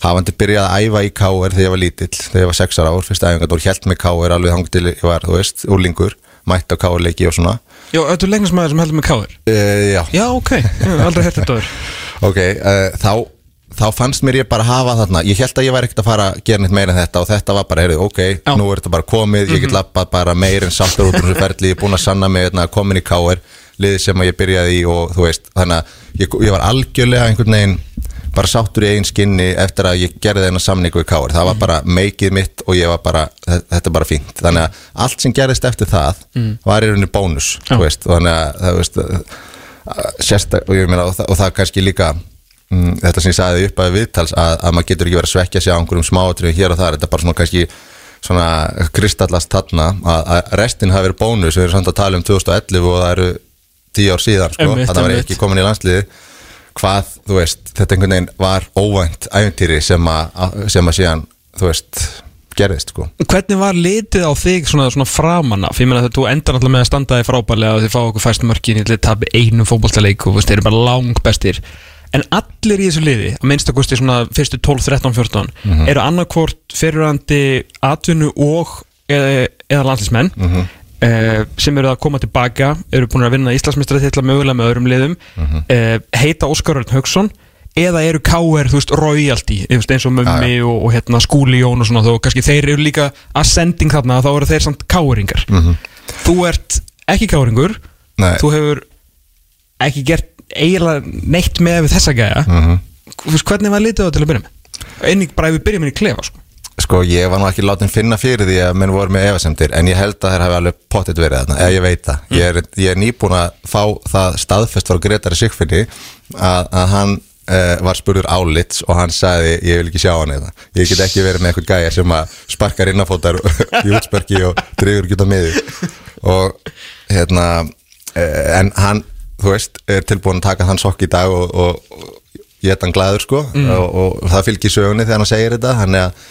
Hafandi byrjað að æfa í káir þegar ég var lítill, þegar ég var sexar ár fyrst æfingat og held með káir alveg hangið til ég var, þú veist, úrlingur mætti á káirleiki og svona. Já, þetta er leiknismæður sem heldur með káir uh, Já, Já, ok, aldrei hert þetta áður. Ok, uh, þá, þá fannst mér ég bara hafa þarna Ég held að ég væri ekkert að fara að gera neitt meira en þetta Og þetta var bara, heyrðu, ok, Já. nú er þetta bara komið Ég get lappað bara meir en sáttur út úr þessu ferli Ég er búin að sanna mig hérna, komin í káir Liðið sem að ég byrjaði í og þú veist Þannig að ég, ég var algjörlega einhvern veginn Bara sáttur í eigin skinni eftir að ég gerði þennan samningu í káir Það var bara meikið mitt og ég var bara þe- Þetta er bara fínt. Þannig að allt sem gerðist eftir það Var í rauninni bónus, þú veist Þannig að, það veist sérstak, og, ég meina, og, það, og það kannski líka mm, þetta sem ég sagði upp að viðtals að, að maður getur ekki verið að svekja sig á einhverjum smáatriðum hér og þar, þetta er bara svona kannski svona kristallast þarna að, að restin hafi verið bónus, við erum samt að tala um 2011 og það eru tíu ár síðan sko, Einmitt, að það var ekki komin í landsliði hvað, þú veist, þetta einhvern veginn var óvænt æfintýri sem að, sem að síðan, þú veist gerðist sko. Hvernig var litið á þig svona, svona framan af? Ég meina að þú endar náttúrulega með að standa þig frábærlega og þið fá okkur fæst mörkin í til tabi einu fótballtaleik og þú veist, þeir eru bara lang bestir En allir í þessu liði, að minnst að kosti svona fyrstu 12, 13, 14 eru annarkvort fyrirrandi atvinnu og eða, eða landlismenn eh, sem eru að koma tilbaka eru búin að vinna Íslandsmeistari til mögulega með öðrum liðum. Eh, heita Óskar Örn Haugsson eða eru K.R. þú veist, royalty eins og Mummi Já, og, og hérna, Skúli Jón og svona þó kannski þeir eru líka ascending þarna þá eru þeir samt K.R.ingar þú ert ekki K.R.ingur þú hefur ekki gert eiginlega neitt með við þessa gæja. Mhm. þú veist, hvernig var litið á það til að byrja með? Einnig bara ef við byrjum inn í klefa sko. Sko ég var nú ekki látin finna fyrir því að menn voru með efasemdir en ég held að þeir hafi alveg pottet verið þarna, eða ég veit það. Ég, er, ég er nýbúin að fá það staðfest frá Gretari Sigfinni að, að hann uh, var spurður álits og hann sagði ég vil ekki sjá hann eða ég get ekki verið með eitthvað gæja sem að sparkar innafótar í útsparki og út á miði og hérna uh, en hann, þú veist, er tilbúin að taka þann sokk í dag og, og, og ég er hann glæður sko. Og, og það fylgir sögunni þegar hann segir þetta þannig að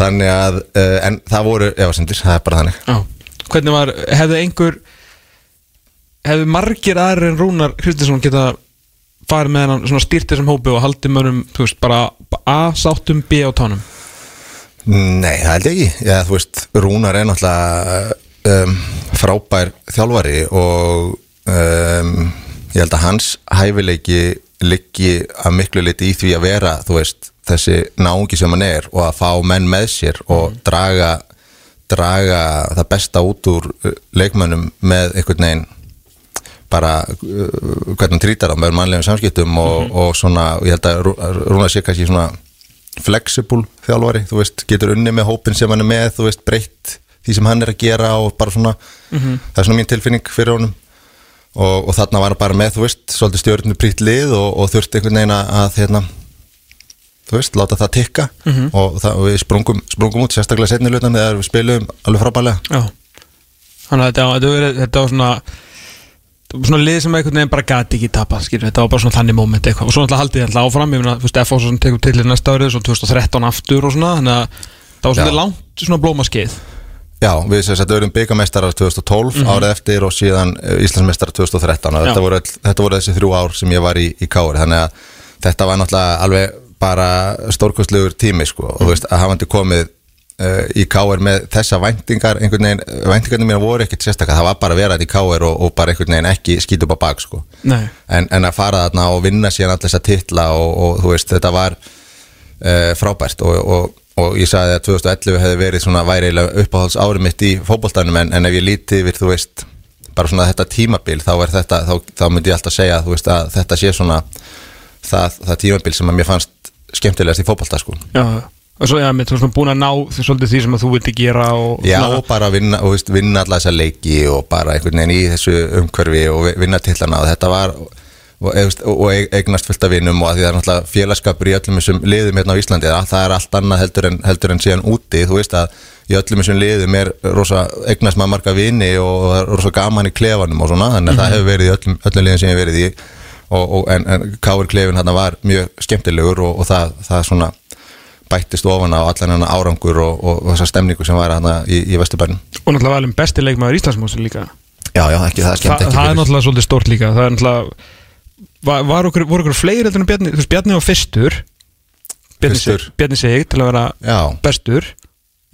þannig að, uh, en það voru efasendir, það er bara þannig. Já. hvernig var, hefðu einhver hefðu margir aðrir en Rúnar Kristinsson geta farið með hann svona stýrt þessum hópi og haldið mönnum, þú veist, bara A sáttum, B á tánum? Nei, það held ég ekki, já, þú veist Rúnar er náttúrulega um, frábær þjálfari og um, ég held að hans hæfileiki liggi að miklu liti í því að vera, veist þessi náungi sem hann er og að fá menn með sér og draga draga það besta út úr uh, leikmönnum með einhvern veginn bara uh, hvernig hann trýtar það með mannlegum samskiptum og, og svona, og ég held að Rú- að Rúnar sé kannski svona flexible þjálfari, þú veist, getur unni með hópin sem hann er með, þú veist, breytt því sem hann er að gera og bara svona. Það er svona mín tilfinning fyrir honum og, og þarna var hann bara með, þú veist, svolítið stjórnu prýtt lið og, og þurfti einhvern veginn að, hérna, þú veist, láta það tikka. Og, það, og við sprungum, sprungum út sérstaklega setni lutan þegar við spilum alveg frábælega Já. Þannig að þetta, þetta, þetta var svona svona lið sem einhvern veginn bara gati ekki tapa skilur, þetta var bara svona þannig moment eitthvað. Og svo náttúrulega haldið þetta áfram, ég meina, þú veist, F.O. svona tekur til í næsta árið, svo 2013 aftur og svona þannig að það var svona Já. langt svona blómaskeið Já, við sem sagt auðvitað byggameistarar 2012 árið eftir og síðan eh, Íslandsmeistarar 2013 og þetta voru, þetta voru þessi þrjú ár sem ég var í, í Kári þannig að þetta var náttúrulega alveg bara stórkostlegur tími sko. Og þú veist að hafandi komið uh, í Káir með þessa væntingar einhvern veginn, væntingarnir mér voru ekkert sérstaklega það var bara að vera þetta í Káir og, og bara einhvern veginn ekki skýt upp á bak sko. En, en að fara þarna og vinna síðan alltaf þessa titla og, og þú veist þetta var uh, frábært. Og, og, og ég sagði að 2011 hefði verið svona væri uppáhalds árið mitt í fótboltanum en, en ef ég líti yfir þú veist bara svona þetta tímabil þá, er þetta, þá, þá myndi ég alltaf segja þú veist, að þetta sé svona það, það tímabil sem að mér fannst skemmtilegast í fótbolta sko. Já og svo, mér þú veist, svona búin að ná því- svolítið því sem að þú vildi gera og Já, og bara vinna, og, veist, vinna alla þessa leiki og bara einhvern veginn í þessu umhverfi og vi- vinna tillana og þetta var og, og, eignast fullt af vinnum og að því það er náttúrulega félagskapur í öllum þessum liðum hérna á Íslandi, það er allt annað heldur en, heldur en síðan úti, þú veist að í öllum þessum liðum er rosa eignast maður marga vini og er rosa gaman í klefanum og svona, þannig að það hefur verið í öllum, öllum liðum sem ég hef verið í og, og, en, en Káur klefin hann var mjög skemmtilegur og, það, það svona bættist ofan á allan hennar árangur og, og, og þessa stemningu sem var hann í, í Vesturbænum. Og náttúrulega valin besti leikmaður Íslandsmósi líka. Já, já, ekki, það Þa, skemmt ekki það er náttúrulega svolítið stórt líka. Það er náttúrulega var, var okkur, voru okkur fleiri heldur en Bjarni, þú veist Bjarni var fyrstur Bjarni, Fyrstur. Sig- Bjarni Sig til að vera Já, bestur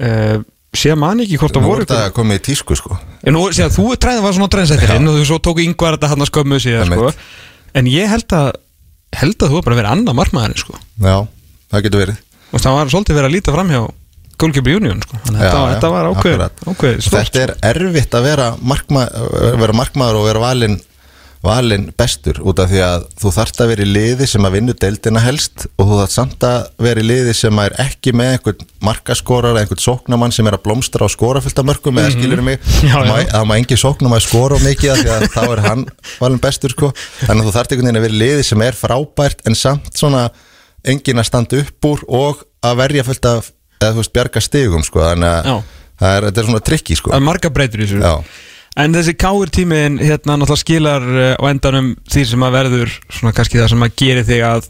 uh, sé man ekki hvort það nú voru er þetta komið í tísku sko En nú, sé að þú træðið var svona trendsettirinn og þú svo tóku yngvar þetta hann að skömmu síðan sko. Einmitt. en ég held að held að þú var bara að vera annað margmaðurinn sko. Já, það getur verið og það var svolítið verið að líta fram hjá Goalkeeper Union sko. þannig að Já, þetta, já, þetta var ákveð, akkurat. ákveð Og Þetta er erfitt að vera, markma, vera markmaður og vera valinn valin bestur út af því að þú þarft að vera í liði sem að vinna deildina helst og þú þarft samt að vera í liði sem er ekki með einhvern markaskorar eða einhvern sóknamann sem er að blómstra skora fullt af mörgum eða skilur mig, Mhm. Það má- að skora of mikið af því að þá er hann valin bestur sko, þannig að þú þarft einhvern veginn að vera í liði sem er frábært en samt svona engin að standa upp úr og að verja fullt af eða þú veist bjarga stigum sko, þannig að það er, þetta er svona trikki sko Það. En þessi káir tímiðin hérna náttúrulega skilar uh, á endanum því sem að verður svona kannski það sem að gera þig að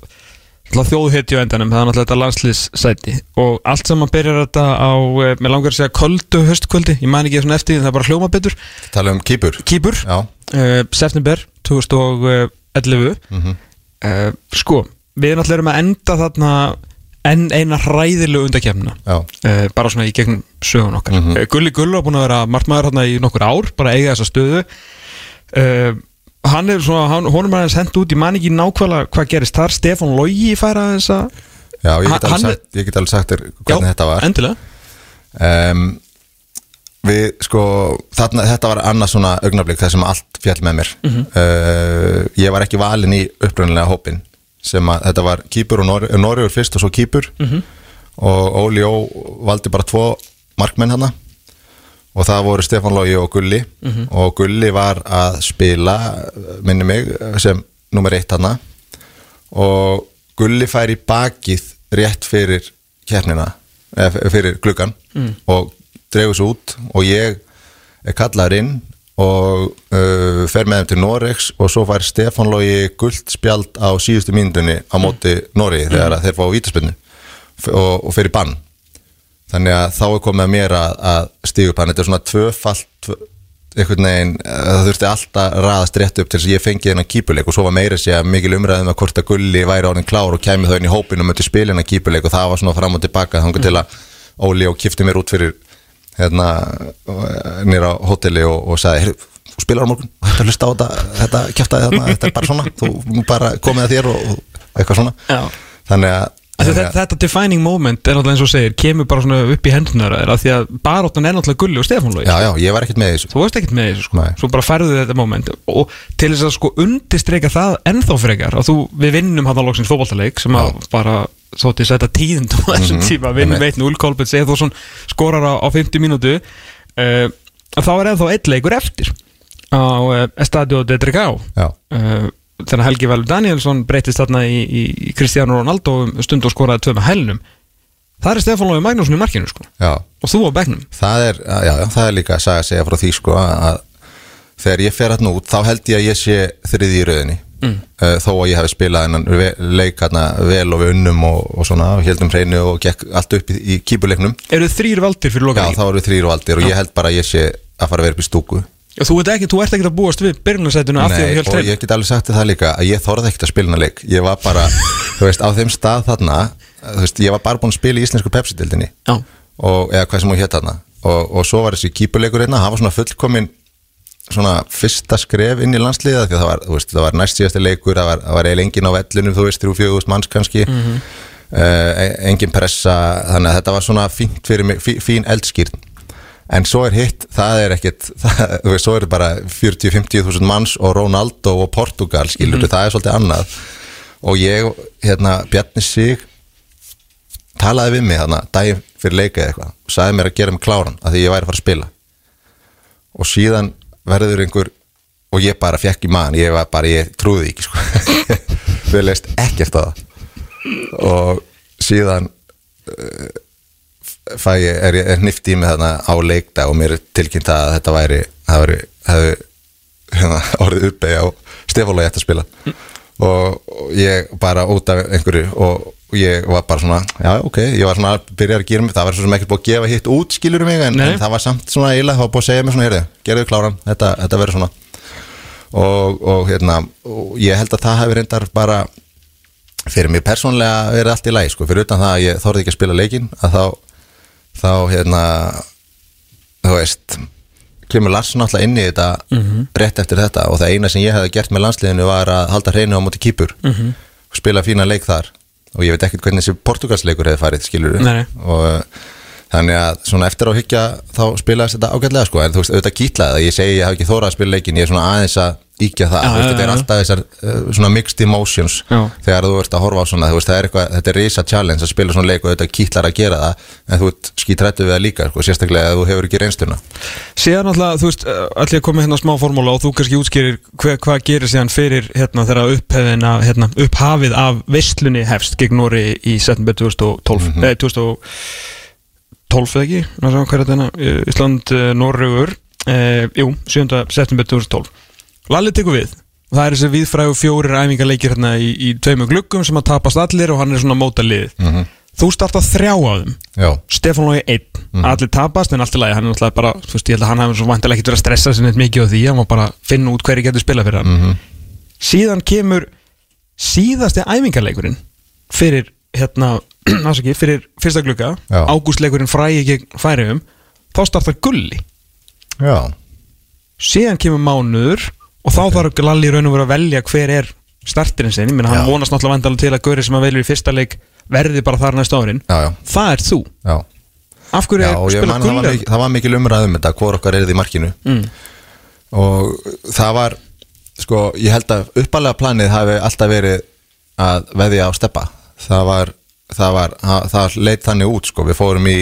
þjóðhetju á endanum, það er náttúrulega þetta landslýssæti og allt saman byrjar þetta á, eh, mér langar að segja köldu höstkvöldi, ég man ekki svona eftir því, það er bara hljóma betur, Tala um kýpur. Kýpur uh, september 2011 mhm. Uh, sko, við náttúrulega erum að enda þarna enn eina hræðilegu undakefnina Já, uh, bara svona í gegnum sögun okkar. Mhm. uh, Gulli Gull var búin að vera markmaður hérna í nokkur ár, bara eiga þessa stöðu. Uh, hann er svona hann, honum er aðeins hend út, ég man ekki nákvæmlega hvað gerist þar, Stefán Logi færa þess að já ég, get alveg sagt, ég get alveg sagt þér hvernig þetta var. endilega. Um, Við, sko, þarna, þetta var annað svona augnablik þar sem allt fjall með mér. Uh, Ég var ekki valinn í upprunnilega hópin sem að þetta var kýpur og Nor Norður fyrst og svo kýpur. Og Óli Ó valdi bara tvo markmenn hana og það voru Stefán Lógi og Gulli. Og Gulli var að spila minni mig sem nummer eitt hana og Gulli fær í bakið rétt fyrir kernina eða fyrir gluggan og dregur svo út. Og ég er kallaður inn og uh, fer með þeim til Norex og svo fær Stefán Lógi gullt spjald á síðustu myndunni á móti Noregi þegar að þeir fá vítaspinnu og, og fer í bann. Þannig að þá er komið að mér að, að stígu upp. Hann, þetta er svona tvöfalt tvö, einhvern veginn, eh, það þurfti alltaf raðast rétt upp til þess að ég fengi þennan kýpuleik og svo var meira sér mikil umræðum að hvort að Gulli væri árin klár og kæmi þau inn í hópinu og mötti spila hennan kýpuleik og það var svona fram og tilbaka þannig til að Óli og kifti mér út fyrir hérna nýra á hóteli og, og sagði "Heyrðu, þú spilar á morgun, þetta hlusta á þetta þetta kæftaði þarna, þetta er bara svona þú bara komið að þér og, og eitthvað svona. Já. þannig að, Þetta, þetta defining moment er náttúrulega eins og segir kemur bara svona upp í hendunar af því að baróttan er náttúrulega Gulli og Stefán Logi. Já, já, ég var ekkert með þessu. Þú veist ekkert með þessu sko. Nei. svo bara færðu þetta moment og til þess að sko undistreika það ennþá frekar að þú, við vinnum hann á loksins fótballtaleik sem að bara þótti setja tíðund á þessum Mhm, tíma, vinnum einmitt. 1-0 Kolbjörn segið þú skorar á, á 50 mínútu. Uh, þá er ennþá eitt leikur eftir á uh, Estadio de Dragao já, uh, þegar Helgi Valur Danielsson breytist þarna í, Cristiano Ronaldo um stund og skoraði tvö með hælnum. Það er Stefán Lófi Magnússon í markinu sko. Og þú á bekknum. Það er, já, það er líka að segja frá því sko að þegar ég fer hérna út þá held ég að ég sé þriði í rauðinni mm. þó að ég hef spilað hennan leik hérna vel og við unnum og, og svona, og heldum hreinu og gekk allt upp í, í kýpuleiknum eru þrýr valdir fyrir já, loka þá erum við þrýr og aldir og ég held bara að ég sé að fara að vera upp í stúku. Þú, ert ekki, þú ert ekki að búast við byrjunarsætinu af því að Nei, þú held og hreinu. ég get alveg sagt það líka að ég þorði ekkert að spila hennar leik. Ég var bara, þú veist, á þeim stað þarna þú veist, ég var bara búin að spila í íslensku Pepsi-dildinni Já. og, eða hvað sem hún hétt þarna. Og, og svo var þessi kýpuleikur hérna, hann var svona fullkomin svona fyrsta skref inn í landsliða því að það var, þú veist, það var næst síðasti leikur það var, var eiginlega engin á vellunum, þú veist, 3-4 manns kannski. Mm engin pressa, þannig að þetta var svona fínt fyrir mig, fí, fín eldskýrn en svo er hitt, það er ekkit það, þú veist, svo er bara 40-50 þúsund manns og Ronaldo og Portugal skilur það er svolítið annað. Og ég, hérna, Bjarni Sig talaði við mig þarna daginn fyrir leika eða eitthvað og sagði mér að gera mig kláran að því ég væri að fara að spila. Og síðan verður einhver og ég bara fekk í mann, ég var bara, ég trúði ekki sko. Við leist ekkert á það. Og síðan uh, fæ ég, er er hnift í mig þarna á leikdag og mér tilkynnt að þetta væri, það væri hefði hérna, orðið uppegi á Stefála ég ætti að spila. Og, og ég bara út af einhverju og og ég var bara svona, já ok ég var svona að byrja að gera mig, það var svo sem ekkert búið að gefa hitt út skilur mig, en, en það var samt svona eiginlega, það var búið að segja mér svona, heyrðu, gerðu kláran þetta, þetta verður svona. Og, og hérna, og ég held að það hefur reyndar bara fyrir mér persónlega verið allt í lagi sko, fyrir utan það að ég þorði ekki að spila leikin að þá, þá hérna þú veist kemur Lars náttúrulega inn í þetta rétt eftir þetta. Og það eina sem ég hefði gert með landsliðinu var að halda hreinu á móti kýpur og spila fína leik þar og ég veit ekkert hvernig þessi portugalsleikur hefði farið skilur og uh, þannig að svona eftir á hyggja þá spilaðist þetta ágætlega sko. En þú veist auðvitað kýtlaði það, ég segi ég hef ekki þórað að spila leikin ég er svona aðeins að íkja það Já, þú veist, já, þetta er alltaf þessar uh, svona mixed emotions Já. þegar þú ert að horfa á svona veist, það er eitthvað, þetta er risa challenge að spila svona leik og þetta kýtlar að gera það en þú ert skítrættu við það líka sko, sérstaklega að þú hefur ekki reynstuna síðan alltaf, þú veist, allir að koma hérna smá formúla og þú kannski útskýrir hvað gerir síðan fyrir hérna þegar upphefina hérna, upphafið af veistlunni hefst gegn Nóri í september 2012 mm -hmm. 2012 eða ekki Ná, sjá, hvað er þetta hérna? Eh, Ísland, uh, Norrögur uh, jú, 7. september 2012 Lalli tekur við. Og það er þessi viðfrægu fjórir æfingarleikir hérna í, í tveimur gluggum sem að tapast allir og hann er svona móta liðið. Mhm. þú starta þrjá af þeim. Já, Stefán Lógi einn, Mhm. allir tapast en allt í lagi, hann er náttúrulega bara, þú veist, ég held að hann hefur svo vantilega ekkert verið að stressa sig neitt mikið á því, hann var bara að finna út hverju getur spilað fyrir hann. Mhm. síðan kemur síðasti æfingarleikurinn fyrir hérna, afsaki, fyrir fyrsta glugga. Já. ágústleikurinn fræði gegn færiðum þá startar gulli. Já, síðan kemur mánuður og þá þarf Lalli raun og veru að velja hver er startirinn sinni, menn hann Já. vonast náttúrulega til að Gauri sem að velur í fyrsta leik verði bara þar næsta árin. Já, já, það er þú, af hverju er og ég spila man það var, mikil, umræðum þetta, hvor okkar er í markinu. Mm. og það var sko, ég held að uppalega planið hafi alltaf verið að veðja á steppa. Það var, það var, það, það leit þannig út sko, við fórum í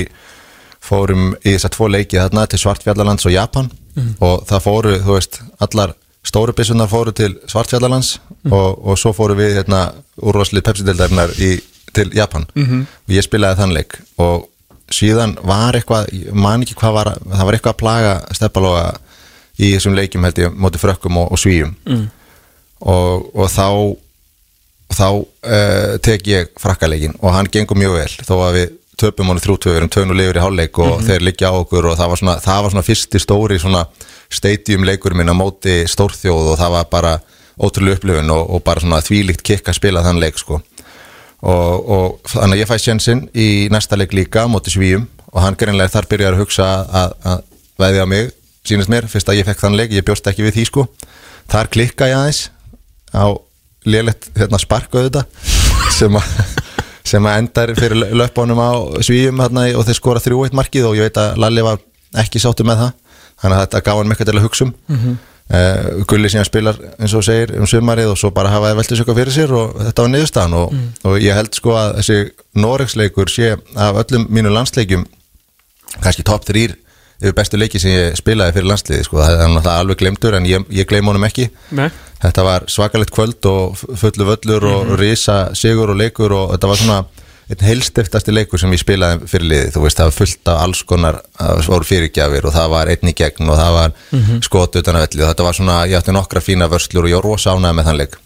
fórum í þess að tvo leiki þarna til Svartfjallalands og Japan. Og það fóru, þú veist, allar stóru byssunar fóru til Svartfjallalands og, og svo fóru við hérna úrvarslið Pepsi-dildarinnar í, til Japan. Og ég spilaði þann leik og síðan var eitthvað, man ekki hvað var það var eitthvað að plaga steppalóga í þessum leikjum held ég móti frökkum og, og svíjum mm. og, og þá þá uh, tek ég frakkaleikin og hann gengur mjög vel þó að við töpum honum þrjútöfurum, tönu lifur í hálfleik og þeir liggja á okkur og það var svona, það var svona fyrsti stóri svona stadium leikur minn á móti stórþjóð og það var bara ótrúlega upplifun og, og bara svona þvílíkt kikk að spila þann leik sko. Og, og þannig að ég fæ sjensin í næsta leik líka móti svíum og hann greinlega þar byrjar að hugsa að, að veðja á mig, sínist mér, fyrst að ég fekk þann leik, ég bjóst ekki við því sko. Þar klikka ég aðeins á lélegt hérna, spark auðvitað sem að sem endar fyrir löpunum á svíum hérna, og þeir skora þrjú eitt markið og ég veit að Lalli var ekki sáttu með það. Þannig að þetta gaf hann til að hugsa um. Mm Gulli síðan spilar eins og segir um sumarið og svo bara hafaði veltið sökka fyrir sér og þetta var niðurstaðan og, og ég held sko að þessi Noregsleikur sé af öllum mínu landsleikjum kannski top 3 yfir bestu leiki sem ég spilaði fyrir landsliði sko, það er náttúrulega alveg glemtur en ég, ég gleym honum ekki. Nei. þetta var svakalegt kvöld og fullu völlur og risa sigur og leikur og þetta var svona einn heilstiftasti leikur sem ég spilaði fyrir liði þú veist. Það var fullt af alls konar voru fyrirgjafir og það var einn í gegn og það var skot utan að velli og þetta var svona, ég átti nokkra fína vörslur og ég var rosa ánægð með þann leik.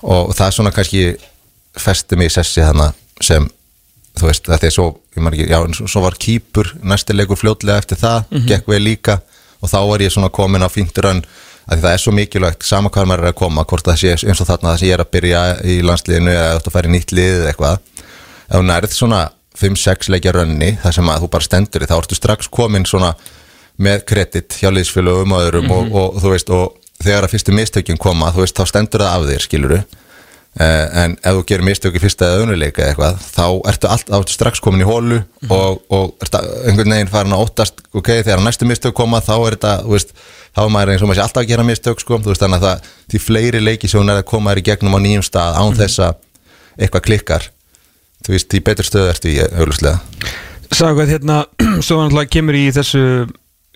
Og það svona kannski festi mig í sessi þannig sem þú veist, það er svo, ekki, já, svo- var kýpur næsti leikur fljótlega eftir það gekk vel líka og þá var ég svona komin á fínturönn að það er svo mikilvægt sama hvað maður er að koma, hvort það sé eins og þarna það sem ég er að byrja í landsliðinu eða þú ert að í nýtt lið eða eitthvað. Ef þú nærið svona 5-6 leikja rönni þar sem að þú bara stendur í þá ertu strax komin svona með kredit hjá liðsfélögum og öðrum og, og, þú veist og þegar að fyrstu mistökin koma þú veist þá stendur það af þér skiluru en ef þú gerir mistök í fyrsta eða önuleika eitthvað þá ertu, allt, ertu strax komin í hólu og, og ertu einhvern veginn farin að óttast ok, þegar næstu mistök koma þá er þetta veist, þá er maður eins og maður sé alltaf að gera mistök sko, þú veist þannig að það, því fleiri leiki sem hún er að koma þér í gegnum á nýjum stað án þess að eitthvað klikkar. Þú veist, því betur stöðu ertu í auglustlega Sagði hvað hérna, svo náttúrulega kemur í þessu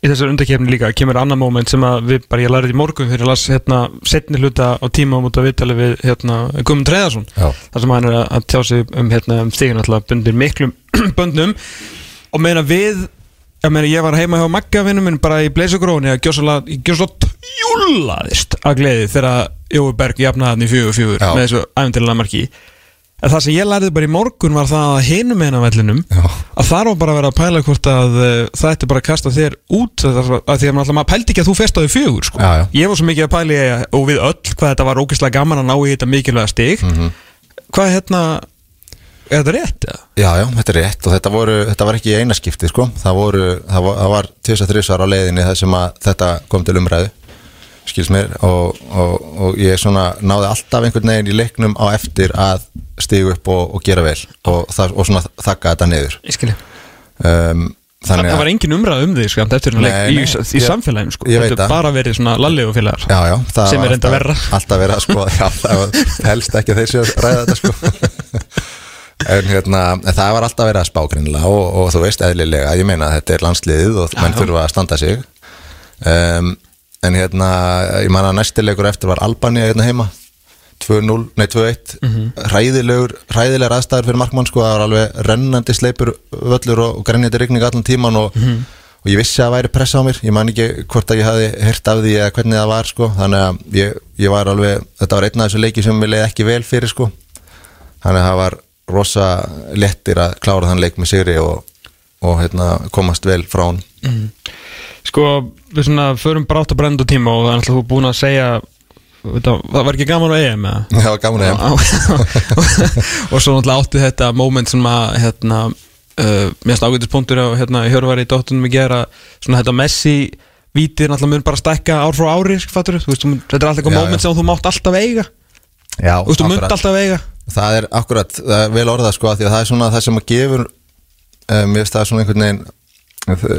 í þessar undakefni líka, kemur annar moment sem að við bara, ég lærið í morgun fyrir að las hérna setni hluta á tíma út að viðtali við hérna Guðmund Reyðarsson þar sem hann er að tjá sig um hérna um stigin alltaf bundir miklum böndum. Og meina við ég meina ég var heima hjá Magga vinnum minn bara í Bleisugróni að gjósalega júlaðist að gleði þegar Jói Berg jafnaði hann í fjögur fjögur með þessu æfintilega marki en það sem ég lærið bara í morgun var það að hinum meina vellinum að þar var bara að vera að pæla hvort að uh, það ætti bara að kasta þér út að, því að maður, pældi ekki að þú fest á því fjögur sko. Já, já. ég var svo mikið að pæli og við öll hvað þetta var ógeðslega gaman að ná í þetta mikilvæga stig Mhm. hvað hérna er þetta rétt? eða? Já, já, þetta er rétt og þetta, voru, þetta var ekki í eina skipti sko. það, voru, það var, það var tvis að þrisvar á leiðinni þar sem þetta kom til umræðu skils mér og, og, og ég svona náði alltaf einhvern veginn í leiknum á eftir að stígu upp og, og gera vel og, það, og svona þakka þetta niður Ég skilji um, Það, var engin umræð um því sko, eftir Nei, leik, í, nei, í, í ég- samfélaginu sko. þetta er bara verið svona lalli og félagar Já, já, það Sem er enda alltaf- verra. Alltaf verið að skoða, já, það helst ekki að þeir séu að ræða þetta sko En hérna, en það var alltaf verið að spá greinilega og, og þú veist eðlilega, ég meina að þetta er landsliðið og menn já. þurfa að standa sig um, En hérna, ég man að næstilegur eftir var Albanía hérna heima. 2-0, nei 2-1 Mhm. hræðilegur, hræðilegar aðstæður fyrir markmann sko, það var alveg rennandi sleipur völlur og, og grenjandi rigning allan tíman og, Mhm. og ég vissi að það væri pressa á mér. Ég man ekki hvort að ég hafi heyrt af því eða hvernig það var sko. Þannig að ég, ég var alveg þetta var einn af þessu leiki sem við leiði ekki vel fyrir sko. Þannig að það var rosa lettir að klára þann leik með sigri og, og hérna, komast vel frá hann Sko, við svona förum brátt að brenda tíma og það er alltaf þú búin að segja það, var ekki gaman á EM eða? var gaman að og svo náttúrulega átti þetta moment sem að hérna, uh, mest ágætispunktur á hérna, Hjörvar í dóttunum að gera svona þetta Messi vítir náttúrulega mun bara stækka ár frá ári fattur, þú veist, þetta er alltaf eitthvað Já, moment já. sem þú mátt alltaf eiga. Já, þú veist, þú munt alltaf eiga. Það er akkurat, það er vel orðað sko því að það er svona það sem að gefur um, mér finnst það svona einhvern veginn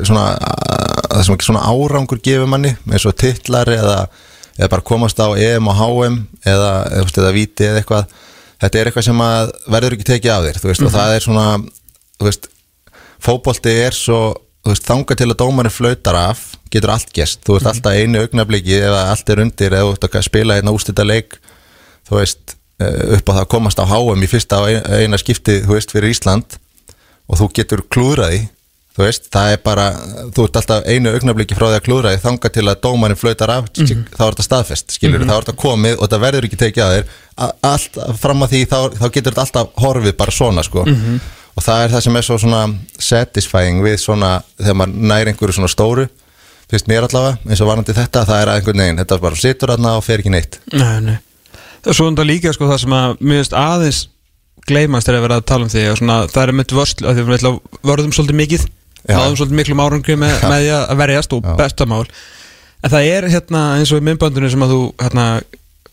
svona, uh, það sem ekki svona árangur gefur manni, eins og titlar eða, eða bara komast á EM og HM eða, eða, eða víti eða eitthvað þetta er eitthvað sem verður ekki tekið af þér veist, og það er svona veist, fótbolti er svo veist, þanga til að dómarinn flautar af getur allt gest, þú veist, alltaf einu augnabliki eða allt er undir eða þú veist að spila hérna ústita leik þú veist, eh, upp á það að komast á HM í fyrsta eina skipti, þú veist, fyrir Ísland og þú getur klúðraði þú veist, það er bara þú ert alltaf einu augnabliki frá því að klúðraði þanga til að dómarinn flautar af þá er þetta staðfest, skilur, þá er þetta komið og það verður ekki tekið að þér. Allt fram að því, þá, þá getur þetta alltaf horfið bara svona, sko. Og það er það sem er svo svona satisfying við svona, þegar maður næri einhverju svona stóru finnst mér allavega, eins og varandi þetta það er að einhvern veginn, þetta bara situr þarna og fer ekki neitt. Nei, nei. Það er svo undar líka sko það sem að aðeins gleymast er að vera að tala um því og svona, það er mitt vörsl að því við vörðum svolítið mikið. Náðum svolítið miklum árangri með, með því að verjast og bestamál en það er hérna eins og í myndböndunum sem að þú hérna,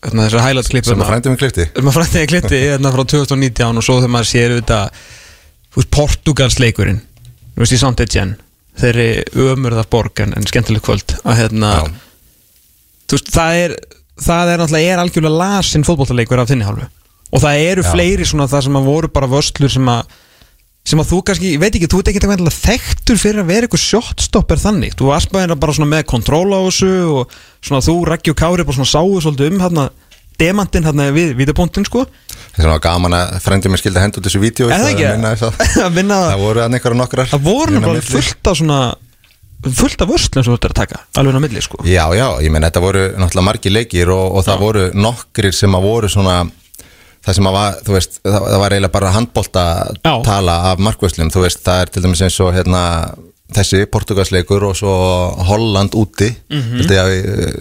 hérna þessar highlights klippum sem að frændum við klipti sem að frændið klippti hérna frá 2019 og svo þegar maður sér auðvitað veist, Portugalsleikurinn þú veist í Sandetjen þeirri ömurða borg en, skemmtileg kvöld að hérna þú veist, það er það er náttúrulega er algjörlega lasinn fótbolltaleikur af þinni hálfu. Og það eru Já. fleiri svona það sem að voru bara vörslur sem að sem að þú kannski, ég veit ekki, þú ert ekki eitthvað þekktur fyrir að vera eitthvað shotstopper þannig. Þú varst bara bara svona með kontról á þessu og svona þú, Raggi og Kári bara svona sáu svolítið um hérna demantinn hérna við vídeopunktin sko. Það var gaman að frændum mér skildi að henda út þessu vídeo það voru að einhverja nokkrar það voru á bara fullt af svona fullt af vörslum sem þú ert að taka alveg á milli sko. Já, já, ég menn þetta voru náttúrulega margir leikir og, og það voru nokkrir sem að voru svona það sem að var, þú veist, það, það var eiginlega bara handbólta tala af markvöslum, þú veist, það er til dæmis eins og hérna þessi Portugalsleikur og svo Holland úti. Mm -hmm. að,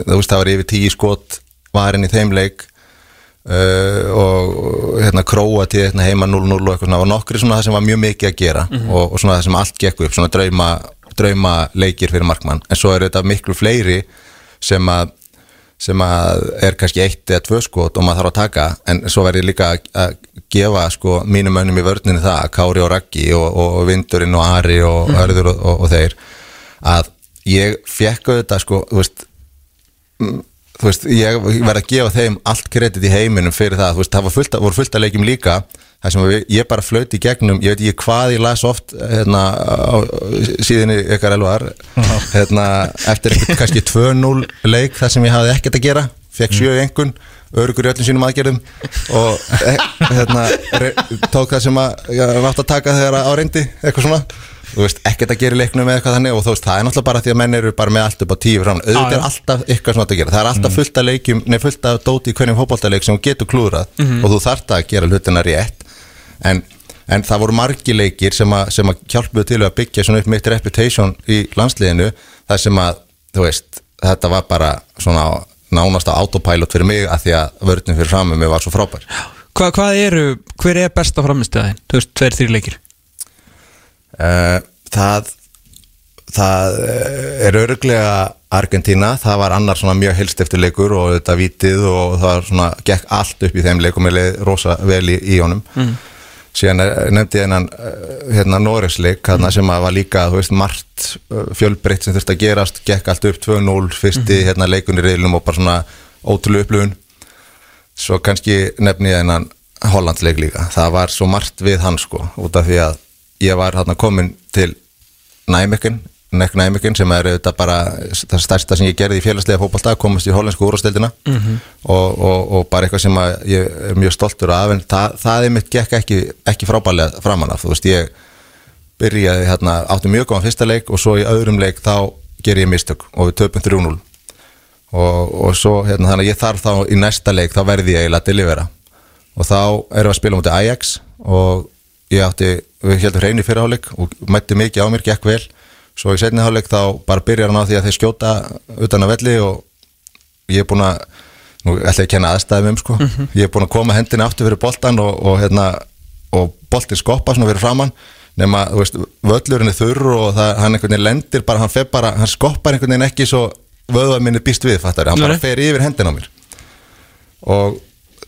þú veist, það var yfir tíu skot varinn í þeim leik. Uh, og hérna Króati hérna, heima 0-0 og eitthvað svona. Og nokkri svona það sem var mjög mikið að gera og, og svona það sem allt gekk upp, svona drauma drauma leikir fyrir markmann. En svo eru þetta miklu fleiri sem að sem að er kannski eitt eða tvö skot og maður þarf að taka en svo verður líka að- gefa sko mínum mönnum í vörninu það, Kári og Raggi og, og Vindurinn og Ari og Örður og, og, og þeir að ég fekk auðvitað sko, veist þú veist, ég verð að gefa þeim allt kredit í heiminum fyrir það, þú veist, það fullt, voru fullt að leikjum líka það sem við, ég bara flöyti í gegnum ég veit ekki hvað ég las oft hérna, á síðinni ykkar elvar hérna, eftir einhvern kannski 2-0 leik þar sem ég hafði ekkert að gera fekk sjö engun, örugur í öllum sínum aðgerðum og eh, hérna, tók það sem að ég átt að taka þegar á reyndi, eitthvað svona þú veist, ekkert að gera leiknum eða eitthvað þannig og þú veist, það er náttúrulega bara því að menn eru bara með allt upp á tíu fram, auðvitað er alltaf eitthvað svona að gera, það er alltaf fullt af leikjum nei, fullt af dóti í hverjum fótboltaleik sem þú getur klúrað og þú þarft að gera hlutina rétt. En, en það voru margi leikir sem að, sem að hjálpuðu til að byggja svona upp mitt reputation í landsliðinu þar sem að, þú veist, þetta var bara svona nánast á autopilot fyrir mig að því að vörðin fyrir framum það það eh, er örglega Argentina, það var annar svona mjög helst leikur og þetta vitið og það var svona, gekk allt upp í þeim leikum. Og leið rosa vel í, í honum. Mm. síðan nefndi ég hennan eh, hérna Noregsleik, hérna sem að var líka þú veist, margt eh, fjölbreytt sem þurfti að gerast, gekk allt upp 2-0 fyrsti hérna leikun í reilum og bara svona ótrúlega upplifun. Svo kannski nefni ég hennan Hollandsleik líka, það var svo margt við hann sko, út af því að ég var hérna komin til Næmekkin, Nekk Næmekkin sem er auðvitað bara það stærsta sem ég gerði í félagslega fótballtag komast í hollensku úrvasteldina -hmm. og, og, og bara eitthvað sem ég er mjög stoltur af en það, það er mitt gekk ekki, ekki frábælega framan af, þú veist ég byrjaði hérna, átti mjög góðan fyrsta leik og svo í öðrum leik þá ger ég mistök og við töpum 3-0 og, og svo hérna, þannig að ég þarf þá í næsta leik þá verði ég eiginlega að delivera og þá erum við að spila mútið Ajax og ég átti, við heldum hreinu fyrir áleik og mætti mikið á mér, gekk vel. Svo í setni áleik þá bara byrjar hann á því að þeir skjóta utan að velli og ég er búin að nú ætla ég að kenna aðstæðum um sko. Ég er búin að koma hendinni aftur fyrir boltan og, og hérna, og boltin skoppa svona fyrir framann nema, þú veist, völlurinn er þurr og það, hann einhvern veginn lendir bara, hann bara, hann skoppar einhvern veginn ekki svo vöðvað minni býst við, fattar hann bara fer yfir hendin á mér. Og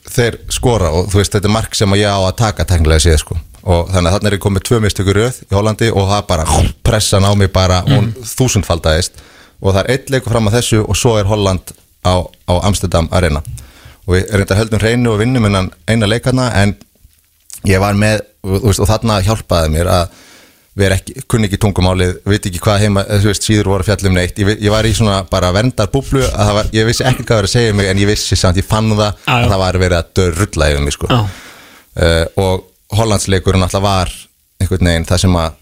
þeir skora og þú veist, þetta er mark sem ég á að taka teknilega séð sko og þannig að þarna er ég komið tvö mistökur röð í Hollandi og það bara pressan á mig bara, hún þúsundfaldaðist. Og það er eitt leikur fram að þessu og svo er Holland á, á Amsterdam Arena. Og við reynda höldum hreinu og vinnum innan eina leikarna en ég var með veist, og þarna hjálpaði mér að vera ekki, kunni ekki tungumálið veit ekki hvað heima, þú veist, síður voru fjallum neitt. Ég, ég var í svona bara verndar búblu að það var, ég vissi ekki hvað það var að segja mig en ég vissi samt, ég fann það að það var verið að dörrulla yfir mig sko. Já. uh, og Hollandsleikurinn alltaf var einhvern veginn það sem að,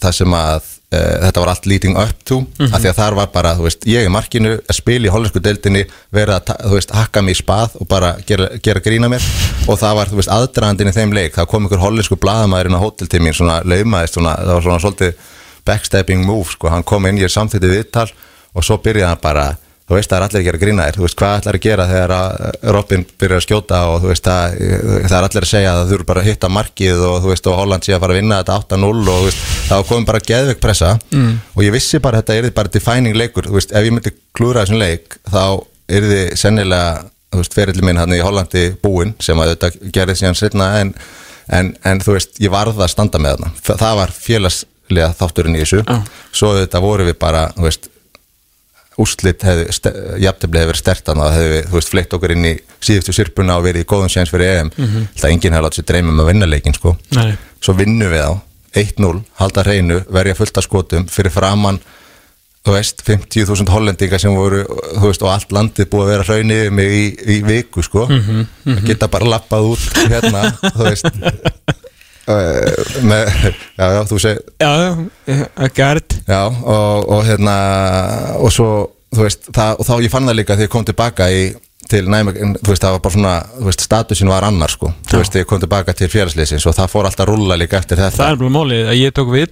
það sem að uh, þetta var allt leading up to af því að þar var bara, þú veist, ég í markinu að spila í hollensku deildinni, verið að þú veist, hakka mig í spað og bara gera, gera grína mér. Og það var, þú veist, aðdragandinn í þeim leik, það kom einhver hollensku blaðamæðurinn á hótel til mín, svona laumaðist svona, það var svona svolítið backstepping move, sko, hann kom inn, ég er samþýttið viðtal og svo byrjaði hann bara þú veist það er allir að gera grína þér, þú veist hvað ætlar að gera þegar að Robin byrjar að skjóta og þú veist það, það er allir að segja að þú eru bara að hitta markið og þú veist og Holland sé að fara að vinna þetta 8-0 og þú veist það kom bara geðveik pressa. Mm. og ég vissi bara að þetta er bara defining leikur, þú veist ef ég myndi klúra þessum leik þá er þið sennilega, þú veist ferilli minn hann í Hollandi búinn sem að þetta gerði síðan setna en, en, en þú veist ég varð að standa með þarna, Þa- það var félagslega þátturinn í þessu, Já. svo þetta voru við bara, þú veist úrslit hefði, jafntefli hefði verið stert þannig að hefði, þú veist, fleitt okkur inn í síðustu sirpuna og verið í góðum séns fyrir EM mm -hmm. það enginn hefði látið sér dreyma um að vinna leikin sko. Svo vinnum við á 1-0, halda hreinu, verja fullt af skotum fyrir framann þú veist, 50.000 hollendinga sem voru þú veist, og allt landið búið að vera hraunni yfir mig í, í viku, sko mm -hmm. geta bara lappað út hérna þú veist með, já, já, þú segir Já, já, ekki hært Já, og, og hérna og svo, þú veist, það, og þá ég fann það líka þegar ég kom tilbaka í til næmi, þú veist, það var bara svona þú veist, statusin var annar, sko. Þú veist, ég kom tilbaka til félagsleysins og það fór alltaf að rúlla líka eftir þetta. Það er bara málið að ég tók við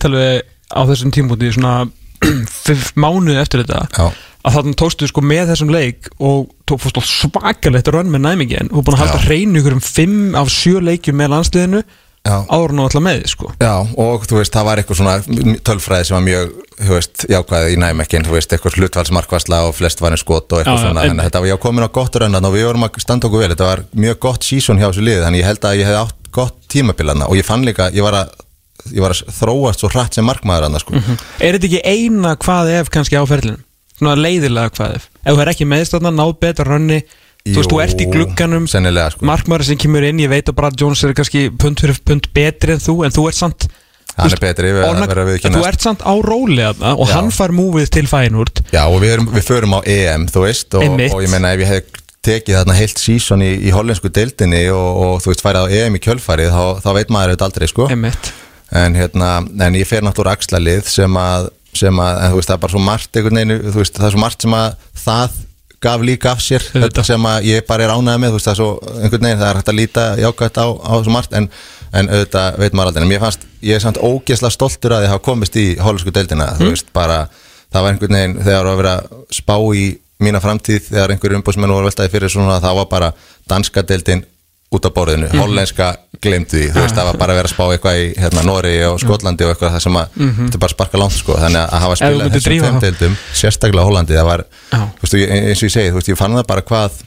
á þessum tímpúti svona mánuði eftir þetta Já. að þannig tókstu sko með þessum leik og tók fórst svakalegt rönn með næmingin og búin að halda Já. hreinu ykkur um fimm af sjö leikjum með landsliðinu Já. áður nú alltaf með sko Já, og þú veist, það var eitthvað svona tölfræði sem var mjög, þú veist, jákvæði í næmekkin, þú veist, eitthvað hlutvalsmarkvarsla og flest var einn skot og eitthvað Já, já, svona, þannig að þetta var, ég komin á gott rönnan og við vorum að standa okkur vel, þetta var mjög gott sísón hjá þessu liði, þannig ég held að ég hef átt gott tímabilana og ég fann líka, ég var að, ég var að þróast svo hratt sem markmaður annars, sko. Er þetta ekki eina hvað ef kannski á ferlinum? Svona leiðilega hvað ef Ef ekki rönni Þú veist, þú ert í Jú, glugganum sko. Markmaður sem kemur inn, ég veit að Brad Jones er kannski pund fyrir pund betri en þú En þú ert samt Hann er betri, við- verður að viðurkennast. Þú ert samt á róli og Já. hann fær múfið til fænúrt Já, og við, erum, við förum á EM, þú veist, og, og ég meina ef ég hef tekið þarna heilt sísón í, í hollensku deildinni og, og þú veist, færið á EM í kjölfarið, þá, þá veit maður þetta aldrei, sko. Einmitt en hérna, en ég fer náttúrulega axlalið sem að, sem að en, þú veist, það er bara svo margt einhvern veginn, þú veist, það er svo margt sem að það gaf líka af sér Auðvitað. þetta sem ég bara er ánægð með, veist, það er svo veginn, það er hægt að líta jákvæmt á, á svo margt, en, en auðvitað veit maður aldrei, en mér fannst, ég er samt ógeðslega stoltur að ég hafa komist í hollensku deildina, þú veist, bara það var einhvern veginn, þegar að vera að spá í mína framtíð, þegar einhverjum umbúsmenn voru veltaði fyrir svona, það var bara danska deildin út á borðinu, hollenska glemdi því, þú veist, það var bara að vera að spá eitthvað í hérna, Nóri og Skotlandi og eitthvað það sem að, þetta er bara að sparka langt sko, þannig að hafa spilað þessum deildum, sérstaklega Hollandi, það var, Já. þú veist, eins og ég segi, þú veist, ég fann það bara hvað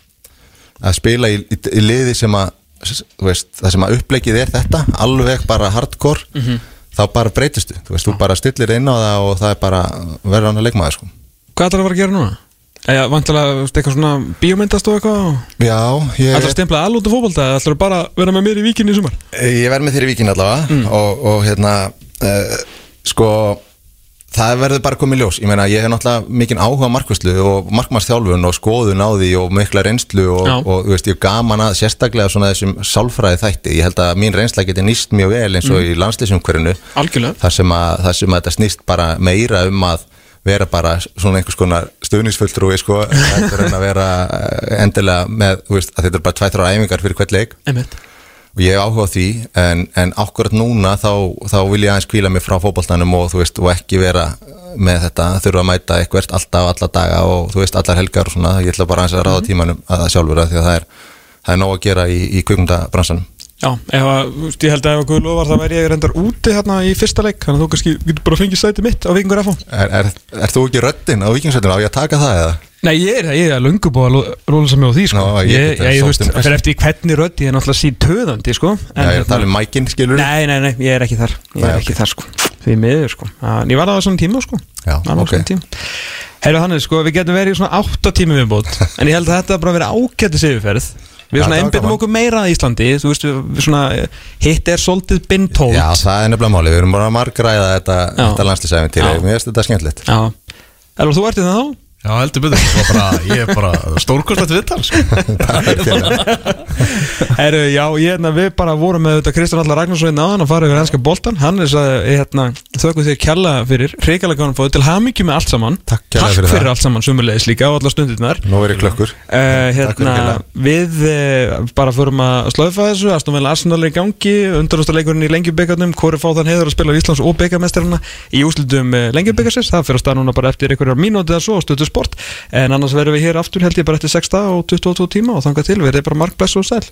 að spila í, í, í liði sem að, þú veist, það sem að uppleikið er þetta, alveg bara hardcore, Mhm. þá bara breytistu, þú veist, þú bara stillir inn á það og það er bara verður hann að leikmaður sko. Hvað ætlar að fara að gera núna? Eða vantilega eitthvað svona bíómyndast og eitthvað Já, ég Ætlar að stempla alveg út af fótbolta eða ætlar bara að vera með mér í víkinni í sumar? Ég verð með þér í víkin allavega Mm. og, og hérna uh, sko það verður bara komið ljós. Ég meina ég hef náttúrulega mikinn áhuga á markvæslu og markmannsþjálfun og skoðun á því og mikla reynslu og, og, þú veist, ég hef gaman að sérstaklega svona þessum sálfræði þætti. Ég held að mín reynsla geti nýst mjög vel eins og í landslýsumhverjunu Algjörlega. Þar sem, að, þar sem að þetta vera bara svona einhvers konar stuðningsfulltrúi sko, heldur en að vera eh, endilega með, veist, þetta er bara tvæ-þrjá æfingar fyrir hvert leik. Einmitt. og ég hef áhuga á því en, en akkurat núna þá, þá vil ég aðeins kvíla mig frá fótboltanum og veist og ekki vera með þetta þurfa að mæta eitthvað alltaf alla daga og veist allar helgar og svona. Ég ætla bara aðeins að ráða tímanum að það sjálfur að því að það er, það er nóg að gera í, í kvikmyndabransanum Já, ef að, ég held að ef að Guð lofar þá væri ég reyndar úti hérna í fyrsta leik þannig að þú kannski getur bara fengið sæti mitt á Vikingur FH er, er, er þú ekki röddinn á vikingsveitinu á ég að taka það eða? Nei, ég er, ég er löngu búið að róla sem mig á því sko. Ná, ég ég, ég, þú sótt veist, um- fyrir eftir hvernig rödd ég er náttúrulega síð töðandi sko. Já, ég er að tala um mækinn skilur Nei, nei, nei, ég er ekki þar. Ég er ekki þar sko. Því miður sko. En ég var það á svona tíma sko. Já, það ok. svona tíma. Heyrðu Hannes sko, við getum verið í svona átta tíma viðbót En ég held að þetta bara verið ágættis yfirferð Við svona einbindum okkur meira að Íslandi Þú veist, svona Hitt er svolítið bintólt Já, það er nefnilega máli, við erum bara margræða þetta, þetta landslýsæfintýri, mér finnst þetta skemmtilegt. Elvar, þú ert í það þá? Já, heldur það bara, ég er bara stórkostlegt viðtal, sko. Heru, já, ég, hérna, við bara vorum með þetta Kristján Allar Ragnarsson náðan að fara yfir ennska boltan hann er að hérna, þökkum þér kjalla fyrir. Reykjala gáðan fóðu til hamingju með allt saman. Takk Takk fyrir fyrir, það. allt saman sumulegis líka og allar stundirnar. Nú er ég klökkur. Uh, hérna. Við uh, bara förum að slöfa þessu. Arsenal er í gangi. Undanústaleikurinn í lengjubeikarnum Hvori fá þann heiður að spila á Íslands og bara sport. En annars verðum við hér aftur held ég bara eftir 6 dag og 22 tíma og þangað til verðið bara mark bless og sæl